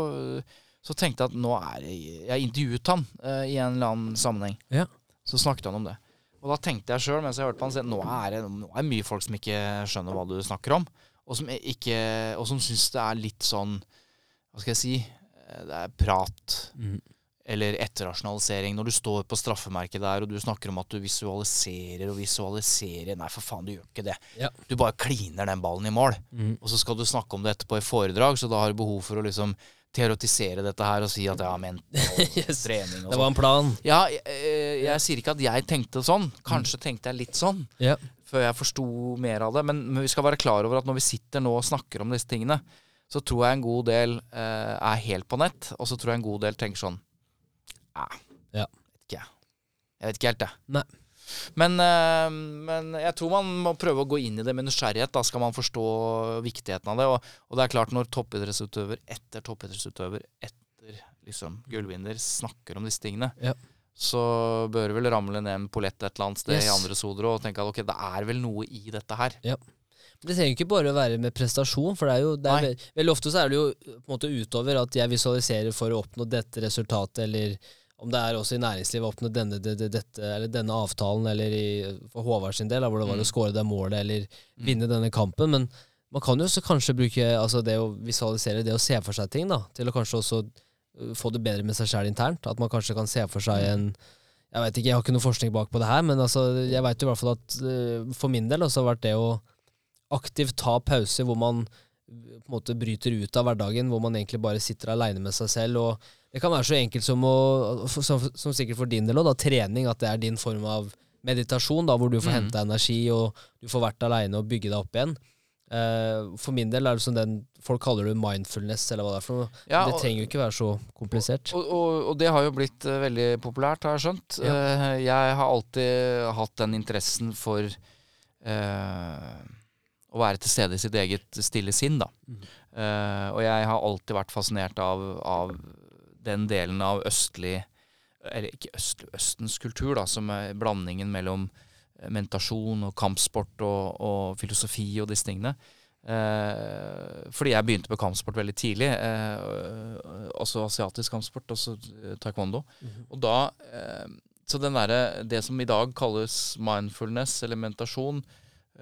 så tenkte jeg at nå er jeg, jeg intervjuet han uh, i en eller annen sammenheng. Ja. Så snakket han om det. Og da tenkte jeg sjøl, mens jeg hørte på han, at nå er det nå er mye folk som ikke skjønner hva du snakker om, og som, ikke, og som syns det er litt sånn Hva skal jeg si? Eh, det er prat. Mm eller etterrasjonalisering. Når du står på straffemerket der og du snakker om at du visualiserer og visualiserer Nei, for faen, du gjør ikke det. Ja. Du bare kliner den ballen i mål. Mm. Og så skal du snakke om det etterpå i foredrag, så da har du behov for å liksom teoretisere dette her og si at ja, men yes. trening og Det var en plan. Ja, jeg, jeg, eh, jeg, sier ikke at jeg tenkte sånn. Kanskje mm. tenkte jeg litt sånn. yeah. Før jeg forsto mer av det. Men, men, vi skal være klar over at når vi sitter nå og snakker om disse tingene, så tror jeg en god del eh, er helt på nett, og så tror jeg en god del tenker sånn ja. ja. Vet ikke. Jeg vet ikke helt, det. Nei. Men, øh, men, jeg tror man må prøve å gå inn i det med nysgjerrighet. Da skal man forstå viktigheten av det. Og, og det er klart, når toppidrettsutøver etter toppidrettsutøver etter liksom, gullvinner snakker om disse tingene, ja. så bør det vel ramle ned en pollett et eller annet sted yes. i andre soder og tenke at ok, det er vel noe i dette her. Ja. Det trenger ikke bare å være med prestasjon, for det er jo det er, veldig ofte så er det jo på en måte utover at jeg visualiserer for å oppnå dette resultatet, eller om det er også i næringslivet å oppnå denne, denne avtalen, eller i, for Håvard sin del, hvor det var mm. å skåre det målet, eller mm. vinne denne kampen. Men man kan jo også kanskje bruke altså det å visualisere, det å se for seg ting, da, til å kanskje også uh, få det bedre med seg sjøl internt. At man kanskje kan se for seg en Jeg vet ikke, jeg har ikke noe forskning bak på det her, men altså, jeg veit i hvert fall at uh, for min del også har vært det å aktivt ta pauser hvor man på en måte bryter ut av hverdagen, hvor man egentlig bare sitter aleine med seg selv. og det kan være så enkelt som å, som, som sikkert for din del òg, trening, at det er din form av meditasjon, da, hvor du får mm. hente energi, og du får vært aleine og bygge deg opp igjen. Uh, for min del er det som den folk kaller det mindfulness, eller hva det er for noe. Ja, det trenger jo ikke være så komplisert. Og, og, og det har jo blitt uh, veldig populært, har jeg skjønt. Ja. Uh, jeg har alltid hatt den interessen for å være til stede i sitt eget stille sinn, da. Mm. og jeg har alltid vært fascinert av, av den delen av østlig Eller ikke østlig, Østens kultur, da, som er blandingen mellom eh, mentasjon og kampsport og, og filosofi og disse tingene. Uh, fordi jeg begynte på kampsport veldig tidlig. uh, altså asiatisk kampsport, altså eh, taekwondo. Mhm. Og da Så den der, Det som i dag kalles mindfulness eller mentasjon,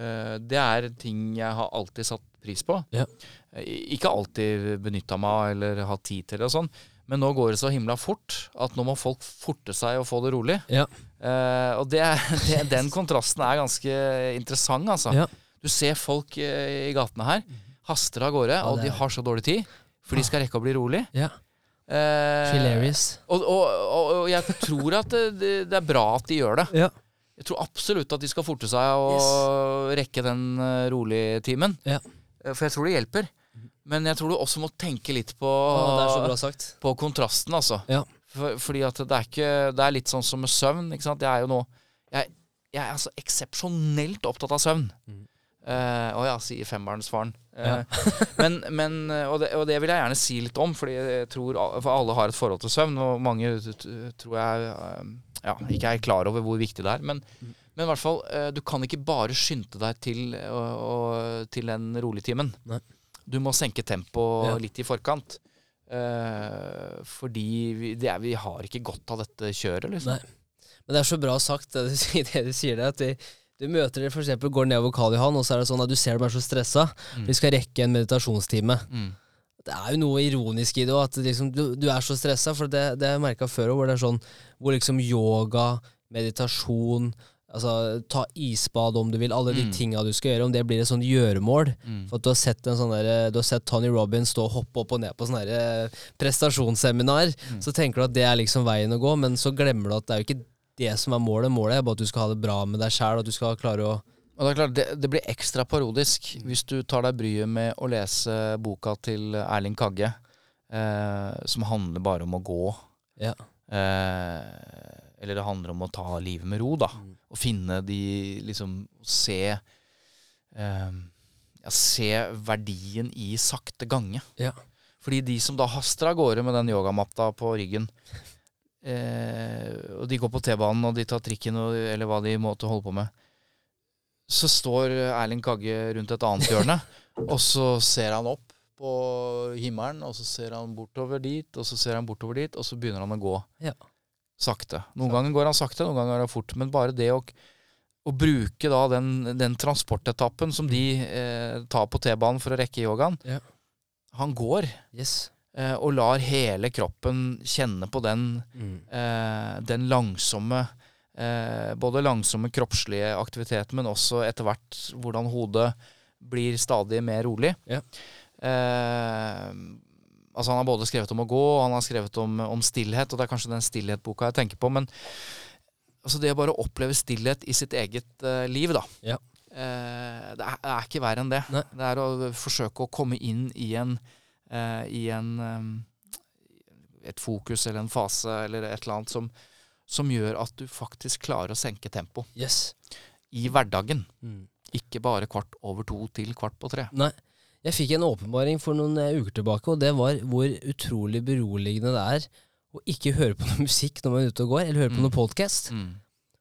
det er ting jeg har alltid satt pris på. Ja. Eh, Ikke alltid benytta meg av eller hatt tid til det og sånn. Men nå går det så himla fort at nå må folk forte seg og få det rolig. Ja. Uh, og det, det, den kontrasten er ganske interessant, altså. Ja. Du ser folk uh, i gatene her haster av gårde, og de har så dårlig tid. For de skal rekke å bli rolig. Ja. Uh, og, og, og, og jeg tror at det, det, det er bra at de gjør det. Ja. Jeg tror absolutt at de skal forte seg og rekke den uh, rolige timen. Ja. Eh, For jeg tror det hjelper. Men jeg tror du også må tenke litt på, ja, på kontrasten, altså. Ja. For, fordi at det er ikke Det er litt sånn som med søvn. Jeg er jo nå Jeg, jeg er altså eksepsjonelt opptatt av søvn. Mhm. Eh, og ja, sier fembarnsfaren. Uh, Ja. men, men og, det, og det vil jeg gjerne si litt om, fordi jeg tror for alle har et forhold til søvn. Og mange tror jeg eh, ja, ikke er klar over hvor viktig det er. Men, Mm. men i hvert fall, du kan ikke bare skynde deg til, å, å- til den roligtimen. Du må senke tempoet Ja. litt i forkant. Uh, fordi vi, det er, vi har ikke godt av dette kjøret, liksom. Nei. Men det er så bra sagt, det du, det du sier der. At vi, du møter dere eksempel, går ned over Karl Johan, og så er det sånn at du ser dem er så stressa. Mm. Vi skal rekke en meditasjonstime. Mm. Det er jo noe ironisk i det òg, at liksom, du, du er så stressa. For det, det har jeg merka før òg, hvor det er sånn hvor liksom yoga, meditasjon Altså, ta isbad om du vil, alle de Mm. tinga du skal gjøre, om det blir et sånn gjøremål. Mm. For at du har sett en sånn der, du har sett Tony Robbins stå og hoppe opp og ned på sånne der, eh, prestasjonsseminar, Mm. så tenker du at det er liksom veien å gå, men så glemmer du at det er jo ikke det som er målet. Målet er bare at du skal ha det bra med deg sjæl, og at du skal klare å Og det er klart, det, det blir ekstra parodisk hvis du tar deg bryet med å lese boka til Erling Kagge, eh, som handler bare om å gå. Ja. Eh, eller det handler om å ta livet med ro, da. Mm. Og finne de liksom Se eh, ja, Se verdien i sakte gange. Ja. Fordi de som da haster av gårde med den yogamatta på ryggen, eh, og de går på T-banen og de tar trikken og, eller hva de måtte holde på med, så står Erling Kagge rundt et annet hjørne, og så ser han opp på himmelen, og så ser han bortover dit, og så ser han bortover dit, og så begynner han å gå Ja. sakte. Noen ganger går han sakte, noen ganger går han fort, men bare det å, å bruke da den, den transportetappen som de eh, tar på T-banen for å rekke yogaen, Ja. han går Yes. Eh, og lar hele kroppen kjenne på den Mm. eh, den langsomme eh, Både langsomme kroppslige aktivitet, men også etter hvert hvordan hodet blir stadig mer rolig. Ja. Eh, altså Han har både skrevet om å gå, og han har skrevet om, om stillhet, og det er kanskje den stillhet-boka jeg tenker på. Men altså det å bare oppleve stillhet i sitt eget eh, liv, da. Ja. Eh, det, er, er ikke verre enn det. Nei. Det er å forsøke å komme inn i en, i en eh, et fokus eller en fase eller et eller annet som, som gjør at du faktisk klarer å senke tempo Yes. i hverdagen. Mm. Ikke bare kvart over to til kvart på tre. Nei. Jeg fikk en åpenbaring for noen eh, uker tilbake, og det var hvor utrolig beroligende det er å ikke høre på noe musikk når man er ute og går, eller høre på Mm. noe podcast. Mm.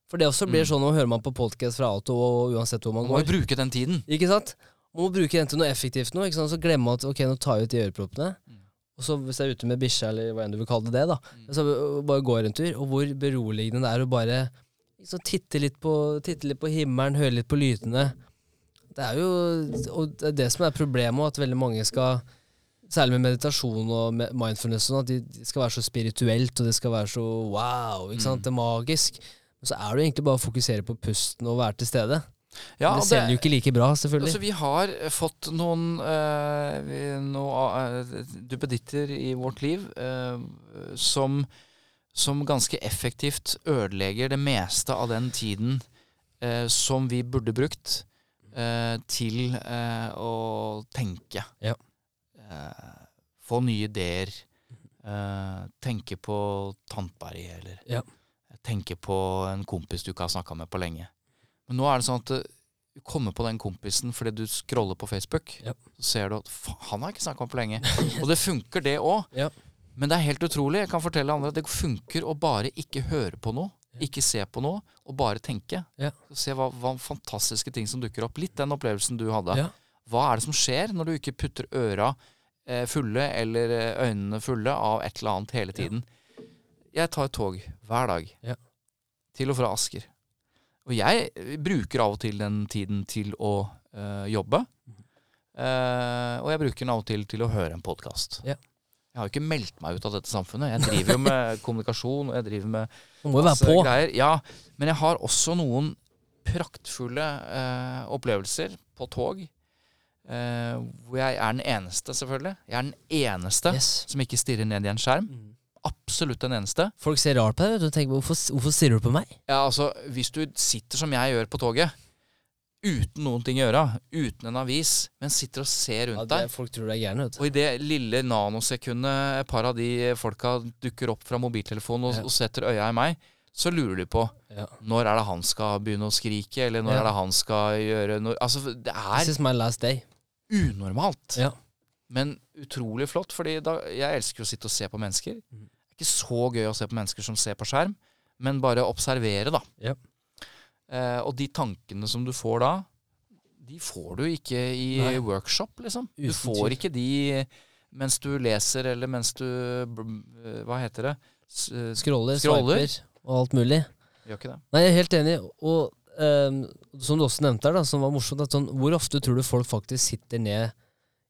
For det også blir Mm. sånn, nå hører man på podcast fra auto og uansett hvor man Man må jo bruke den tiden. Ikke sant? Må bruke den til noe effektivt nå, ikke sant? så glemmer at ok, nå tar jeg ut de øreproppene. Mm. Og så hvis jeg er ute med bikkja, eller hva enn du vil kalle det, da, Mm. så bare går en tur. Og hvor beroligende det er å bare liksom, titte, litt på, titte litt på himmelen, høre litt på lydene. Det er jo og det er det som er problemet, at veldig mange skal Særlig med meditasjon og med mindfulness, sånn, at de skal være så spirituelt, og det skal være så wow, ikke sant? Mm. det er magisk. Men så er det egentlig bare å fokusere på pusten og være til stede. Ja, det selger jo ikke like bra, selvfølgelig. Altså, vi har eh, fått noen eh, noen noe, eh, duppeditter i vårt liv eh, som, som ganske effektivt ødelegger det meste av den tiden som vi burde brukt til å tenke. Ja. Få nye ideer. tenke på Tantberg, eller Ja. tenke på en kompis du ikke har snakka med på lenge. Men nå er det sånn at eh, du kommer på den kompisen fordi du scroller på Facebook. Ja. Så ser du at han har ikke snakka om på lenge. Og det funker, det òg. Ja. Men det er helt utrolig. Jeg kan fortelle andre at det funker å bare ikke høre på noe. Ikke se på noe, og bare tenke. Ja. Se hva, hva fantastiske ting som dukker opp. Litt den opplevelsen du hadde. Hva er det som skjer når du ikke putter øra eh, fulle eller eh, øynene fulle av et eller annet hele tiden. Jeg tar tog hver dag Ja. til og fra Asker. Og jeg eh, bruker av og til den tiden til å eh, jobbe. Uh, og jeg bruker den av og til til å høre en podkast. Ja. Jeg har jo ikke meldt meg ut av dette samfunnet. Jeg driver jo med kommunikasjon, og jeg driver med Man må jo være på. Greier. Ja, men jeg har også noen praktfulle uh, opplevelser på tog. Uh, hvor jeg er den eneste, selvfølgelig. Jeg er den eneste Yes. som ikke stirrer ned i en skjerm. Mm. Absolutt den eneste. Folk ser rart på deg vet du, tenker hvorfor, hvorfor stirrer du på meg? Ja, altså, Hvis du sitter som jeg gjør på toget, uten noen ting å gjøre, uten en avis, men sitter og ser Ja, rundt det, deg folk tror du er gæren. Og i det lille nanosekundet et par av de folka dukker opp fra mobiltelefonen og, Ja. og setter øya i meg, så lurer de på Ja. når er det han skal begynne å skrike, eller når Ja. er det han skal gjøre noe Altså, det This er is my last day. unormalt. Ja. Men utrolig flott, fordi jeg elsker å sitte og se på mennesker. Mhm. Det er ikke så gøy å se på mennesker som ser på skjerm, men bare observere, da. Yep. Eh, og de tankene som du får da, de får du ikke i Nei. workshop, liksom. Du får ikke de mens du leser, eller mens du eh, Hva heter det? S eh, Scroller, Scroller. swiper og alt mulig. gjør ikke det? Nei, jeg er helt enig. Og ehm, som du også nevnte her, da, som var morsomt, at sånn, hvor ofte tror du folk faktisk sitter ned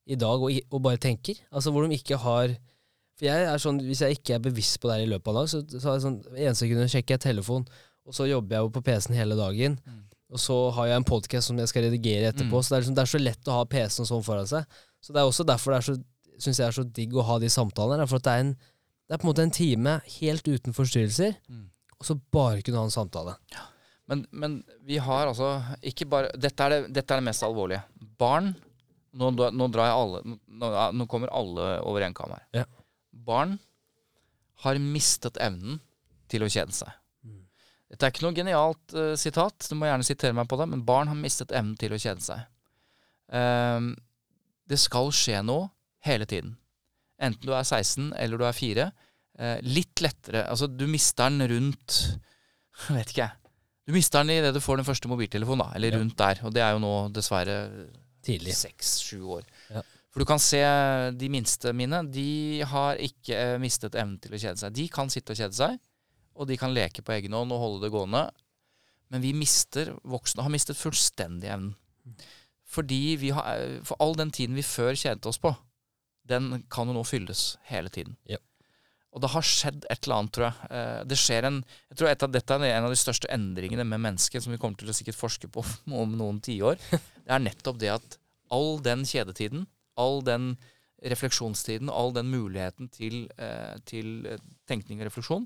i dag og, og bare tenker? Altså hvor de ikke har For jeg er sånn, Hvis jeg ikke er bevisst på det her i løpet av en dag, så, så er det sånn en sekund sjekker jeg telefon, og så jobber jeg jo på PC-en hele dagen. Mm. Og så har jeg en podkast som jeg skal redigere etterpå. Mm. Så det er, liksom, det er så lett å ha PC-en sånn foran seg. Så det er også derfor det er så, synes jeg er så digg å ha de samtalene. For det er, en, det er på en måte en time helt uten forstyrrelser, Mm. og så bare kunne ha en samtale. Men, men vi har altså ikke bare dette er, det, dette er det mest alvorlige. Barn Nå, nå alle Nå, nå kommer alle over en kam her. Ja. Barn har mistet evnen til å kjede seg. Mm. Dette er ikke noe genialt uh, sitat, du må gjerne sitere meg på det, men barn har mistet evnen til å kjede seg. Um, det skal skje noe hele tiden. Enten du er 16 eller du er 4. Uh, litt lettere Altså, du mister den rundt vet ikke, jeg. Du mister den idet du får den første mobiltelefonen, da. Eller Ja. rundt der. Og det er jo nå dessverre Tidlig. seks-sju år. Ja. For du kan se de minste mine, de har ikke eh, mistet evnen til å kjede seg. De kan sitte og kjede seg, og de kan leke på egen hånd og holde det gående. Men vi mister, voksne har mistet fullstendig evnen. Fordi vi har, eh, for all den tiden vi før kjedet oss på, den kan jo nå fylles hele tiden. Ja. Og det har skjedd et eller annet, tror jeg. Eh, Det skjer en Jeg tror et av, dette er en av de største endringene med mennesket som vi kommer til å sikkert forske på om noen tiår. Det er nettopp det at all den kjedetiden, all den refleksjonstiden, all den muligheten til, eh, til eh, tenkning og refleksjon,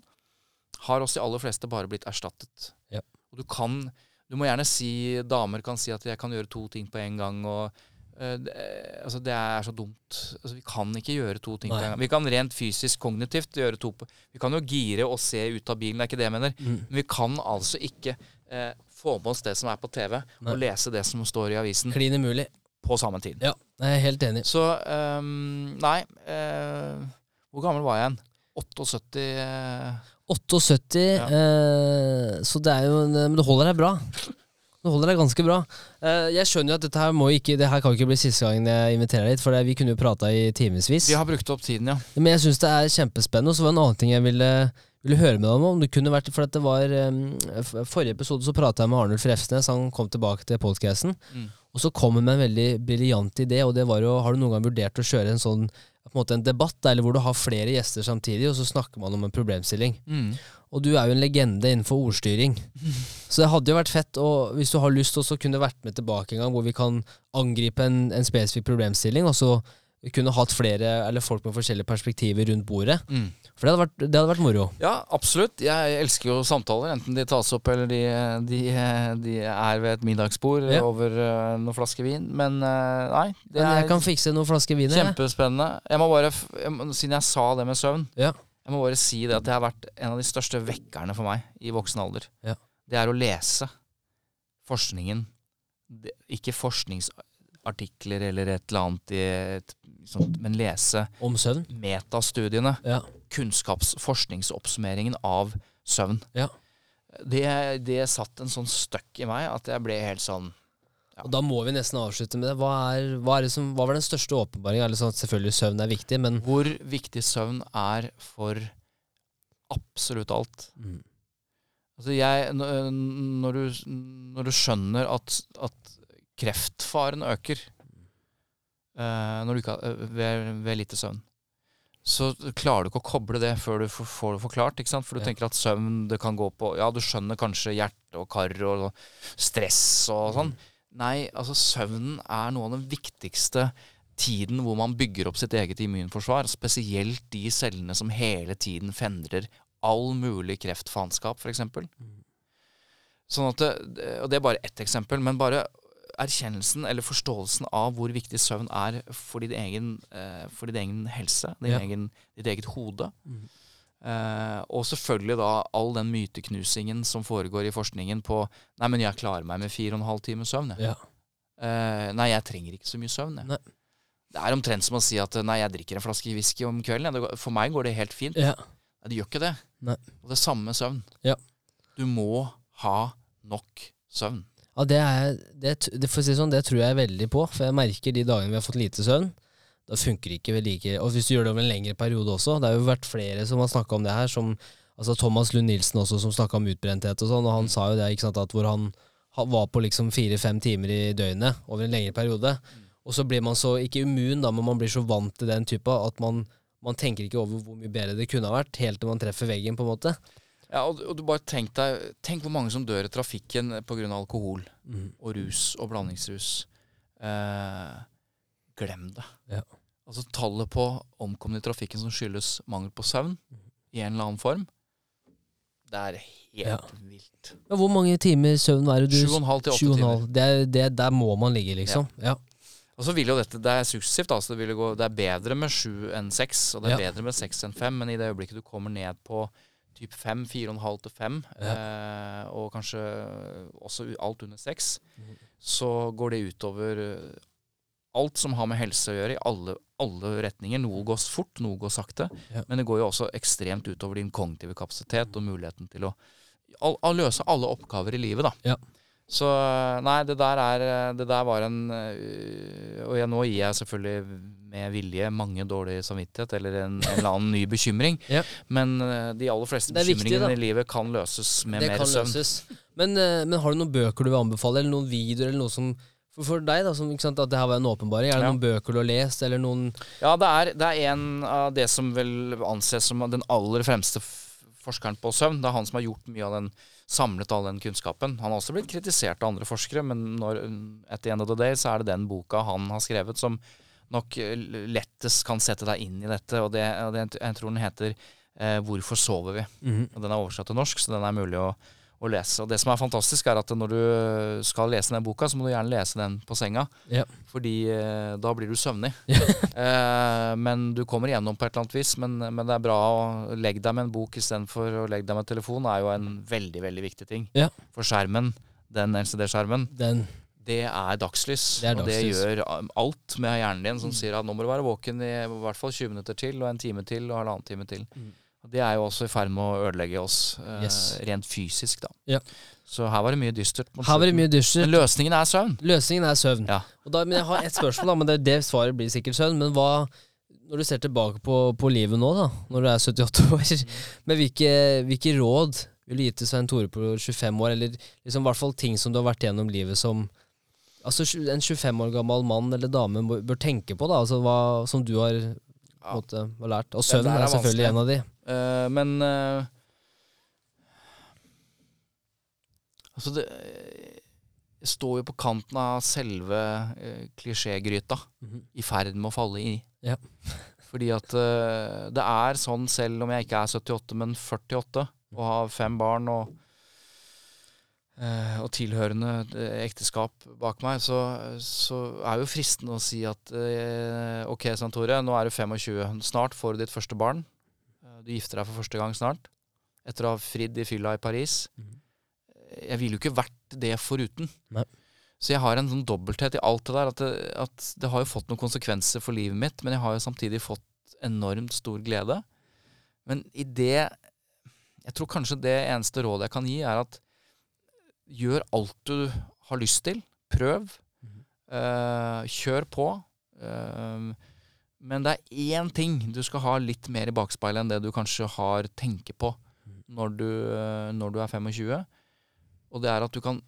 har oss de aller fleste bare blitt erstattet. Ja. Og du kan Du må gjerne si Damer kan si at jeg kan gjøre to ting på en gang. og det, altså det er så dumt. Altså vi kan ikke gjøre to ting på en gang. Vi kan rent fysisk, kognitivt gjøre to på Vi kan jo gire og se ut av bilen, det er ikke det jeg mener. Mm. Men vi kan altså ikke eh, få med oss det som er på TV, Nei. og lese det som står i avisen, Klin umulig. på samme tid. Ja, jeg er helt enig. Så um, Nei. Uh, hvor gammel var jeg igjen? 78 uh, 78, Ja. uh, så det er jo en, Men du holder deg bra. Det holder deg ganske bra. Eh, jeg skjønner jo at dette her må ikke Det her kan ikke bli siste gangen jeg inviterer deg hit, for vi kunne jo prata i timevis. Vi har brukt opp tiden, ja. Men jeg syns det er kjempespennende. Og så var det en annen ting jeg ville, ville høre med deg om. om det kunne vært, for det var Forrige episode så prata jeg med Arnulf Refsnes. Han kom tilbake til podcasten. Mm. Og så kom han med en veldig briljant idé, og det var jo Har du noen gang vurdert å kjøre en sånn på en måte en debatt, eller hvor du har flere gjester samtidig, og så snakker man om en problemstilling? Mm. Og du er jo en legende innenfor ordstyring. Så det hadde jo vært fett og hvis du har lyst til å kunne vært med tilbake en gang, hvor vi kan angripe en, en spesifikk problemstilling, og så kunne hatt flere eller folk med forskjellige perspektiver rundt bordet. Mm. For det hadde vært, det hadde vært moro. Ja, absolutt. Jeg elsker jo samtaler, enten de tas opp eller de, de, de er ved et middagsbord Ja. over eh, noen flasker vin. Men eh, nei, det Men jeg kan fikse noen flasker vin. kjempespennende. Jeg må bare, Siden jeg sa det med søvn, Ja. Jeg må bare si det at det har vært en av de største vekkerne for meg i voksen alder. Ja. Det er å lese forskningen. Det, ikke forskningsartikler eller et eller annet i et, sånt, men lese Om søvn. metastudiene. Ja. kunnskapsforskningsoppsummeringen av søvn. Ja. Det, det satt en sånn støkk i meg at jeg ble helt sånn Og Da må vi nesten avslutte med det. Hva, er, hva, er det som, hva var den største åpenbaringen? Sånn selvfølgelig søvn er viktig, men Hvor viktig søvn er for absolutt alt. mm. Altså jeg, når, du, når du skjønner at, at kreftfaren øker uh, har, eh, ved, ved lite søvn, så klarer du ikke å koble det før du får, får det forklart. ikke sant? For du Ja. tenker at søvn det kan gå på Ja, du skjønner kanskje hjerte og kar og stress og sånn. Nei, altså søvnen er noe av den viktigste tiden hvor man bygger opp sitt eget immunforsvar. Spesielt de cellene som hele tiden fendrer all mulig kreftfaenskap, f.eks. Sånn at det, og det er bare ett eksempel, men bare erkjennelsen eller forståelsen av hvor viktig søvn er for din egen, eh, for din egen helse, din Ja. egen, ditt eget hode. Mhm. Eh, og selvfølgelig da all den myteknusingen som foregår i forskningen på Nei, men jeg klarer meg med fire og en halv time søvn. Jeg. ja. Eh, nei, jeg trenger ikke så mye søvn. Jeg. Nei. Det er omtrent som å si at nei, jeg drikker en flaske whisky om kvelden. For meg går det helt fint. ja. Nei, det gjør ikke det. Nei. Og det samme med søvn. Ja. Du må ha nok søvn. Ja, det, er, det, det, si sånn, det tror jeg veldig på. For jeg merker de dagene vi har fått lite søvn, da funker det ikke like Og hvis du gjør det over en lengre periode også Det har jo vært flere som har snakka om det her, som altså Thomas Lund Nilsen også, som snakka om utbrenthet og sånn, og han sa jo det, ikke sant, at hvor han var på liksom fire-fem timer i døgnet over en lengre periode. Og så blir man så, ikke immun, da, men man blir så vant til den typa at man, man tenker ikke over hvor mye bedre det kunne ha vært, helt til man treffer veggen, på en måte. Ja, og, og du bare tenk deg Tenk hvor mange som dør i trafikken pga. alkohol og rus og blandingsrus. Eh, glem det. Ja. Altså tallet på omkomne i trafikken som skyldes mangel på søvn i en eller annen form, det er helt Ja. vilt. Ja, hvor mange timer søvn er det du Sju og en halv til åtte Sju og en timer. Det det, der må man ligge, liksom. Ja. Og så vil jo dette, Det er suksessivt. Altså det, gå, det er bedre med 7 enn 6, og det er Ja. bedre med 6 enn 5, Men i det øyeblikket du kommer ned på typ fem, fire og en halv til fem, eh, og kanskje også alt under 6, mm. så går det utover eh, alt som har med helse å gjøre, i alle, alle retninger. Noe går fort, noe går sakte. Ja. Men det går jo også ekstremt utover din kognitive kapasitet og muligheten til å, å, å løse alle oppgaver i livet, da. Ja. Så nei, det der er Det der var en øh, Og jeg, nå gir jeg selvfølgelig med vilje mange dårlig samvittighet eller en, en eller annen ny bekymring. Ja. Men øh, de aller fleste er viktig, bekymringene i livet kan løses med det mer søvn. Men, eh, men har du noen bøker du vil anbefale, eller noen videoer, eller noe som For, for deg, da, som sant, at det her var en åpenbaring, er det Ja. noen bøker du har lest, eller noen Ja, det er, det er en av det som vel anses som den aller fremste forskeren på søvn. Det er han som har gjort mye av den samlet all den kunnskapen. Han har også blitt kritisert av andre forskere, men når, at the end of the day så er det den boka han har skrevet som nok eh, lettest kan sette deg inn i dette. Og det, og det jeg tror den heter eh, 'Hvorfor sover vi?' Og Den er oversatt til norsk, så den er mulig å, å lese. Og Det som er fantastisk, er at når du skal lese den boka, så må du gjerne lese den på senga. Ja. Fordi eh, da blir du søvnig. eh, men du kommer igjennom på et eller annet vis. Men, men det er bra å legge deg med en bok istedenfor å legge deg med telefon. er jo en veldig, veldig viktig ting. Ja. For skjermen, den LCD-skjermen, Den det er dagslys. Det er Og det gjør um, alt med hjernen din som Mm. sier at nå må du være våken i i hvert fall 20 minutter til, og en time til, og halvannen time til. Mm. Det er jo også i ferd med å ødelegge oss eh, Yes. rent fysisk, da. Ja. Så her var det mye dystert. Her var det mye dystert. Men løsningen er søvn. Løsningen er søvn. Ja. Da, men jeg har ett spørsmål, da, men det, det svaret blir sikkert søvn. Men hva Når du ser tilbake på, på livet nå, da, når du er 78 år, med hvilke, hvilke råd vil du gi til Svein Tore på 25 år, eller liksom i hvert fall ting som du har vært gjennom livet som Altså en 25 år gammel mann eller dame bør tenke på, da, altså hva som du har, Ja. måte, har lært. Og søvn er er selvfølgelig en av de. Uh, men uh, Altså, det jeg står jo på kanten av selve uh, klisjégryta. i ferd med å falle i. Ja. Fordi at uh, det er sånn, selv om jeg ikke er 78, men 48, og har fem barn og, eh, og tilhørende eh, ekteskap bak meg, så, så er jo fristende å si at eh, ok, Santore, Tore, nå er du 25. Snart får du ditt første barn. Eh, Du gifter deg for første gang snart. Etter å ha fridd i fylla i Paris. Mhm. Jeg ville jo ikke vært det foruten. Nei. Så jeg har en sånn dobbelthet i alt det der. At det, at det har jo fått noen konsekvenser for livet mitt, men jeg har jo samtidig fått enormt stor glede. Men i det Jeg tror kanskje det eneste rådet jeg kan gi, er at gjør alt du har lyst til. Prøv. Uh, kjør på. Uh, men det er én ting du skal ha litt mer i bakspeilet enn det du kanskje har tenkt på når du, uh, når du er 25. Og det er at du kan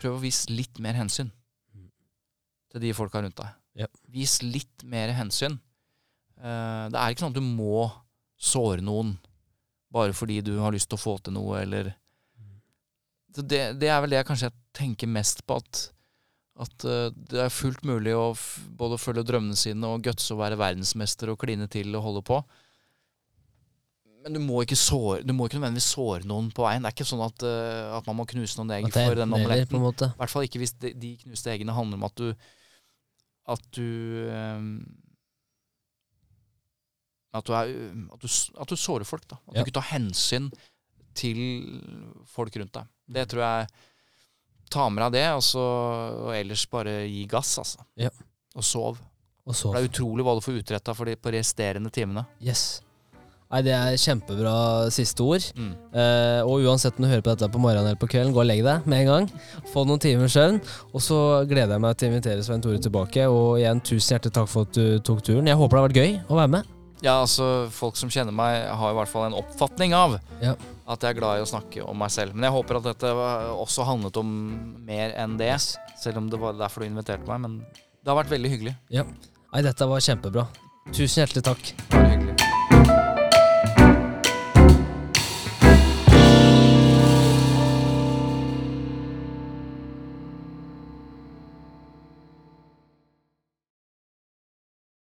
prøve å vise litt mer hensyn til de folka rundt deg. Yep. Vis litt mer hensyn. Eh, det er ikke sånn at du må såre noen bare fordi du har lyst til å få til noe, eller Så det, det er vel det jeg kanskje tenker mest på, at, at eh, det er fullt mulig å både følge drømmene sine og gutse å være verdensmester og kline til og holde på. Men du må ikke, såre, du må ikke nødvendigvis såre noen på veien. Det er ikke sånn at, eh, at man må knuse noen egg for den omeletten. I hvert fall ikke hvis de, de knuste eggene handler om at du At du um, at du, er, at, du, at du sårer folk. da At Ja. du ikke tar hensyn til folk rundt deg. Det tror jeg Ta med deg det, og, så, og ellers bare gi gass, altså. Ja. Og sov. Og sov. For det er utrolig hva du får utretta for de på resterende timene. Yes. Nei, det er kjempebra siste ord. Mm. Eh, og uansett om du hører på dette på morgenen eller på kvelden, gå og legg deg med en gang. Få noen timer søvn. Og så gleder jeg meg til å invitere Svein Tore tilbake. Og igjen, tusen hjertelig takk for at du tok turen. Jeg håper det har vært gøy å være med. Ja, altså Folk som kjenner meg, har i hvert fall en oppfatning av Ja. at jeg er glad i å snakke om meg selv. Men jeg håper at dette også handlet om mer enn det. Selv om det var derfor du inviterte meg. Men det har vært veldig hyggelig. Ja. Nei, dette var kjempebra. Tusen hjertelig takk. Det var hyggelig.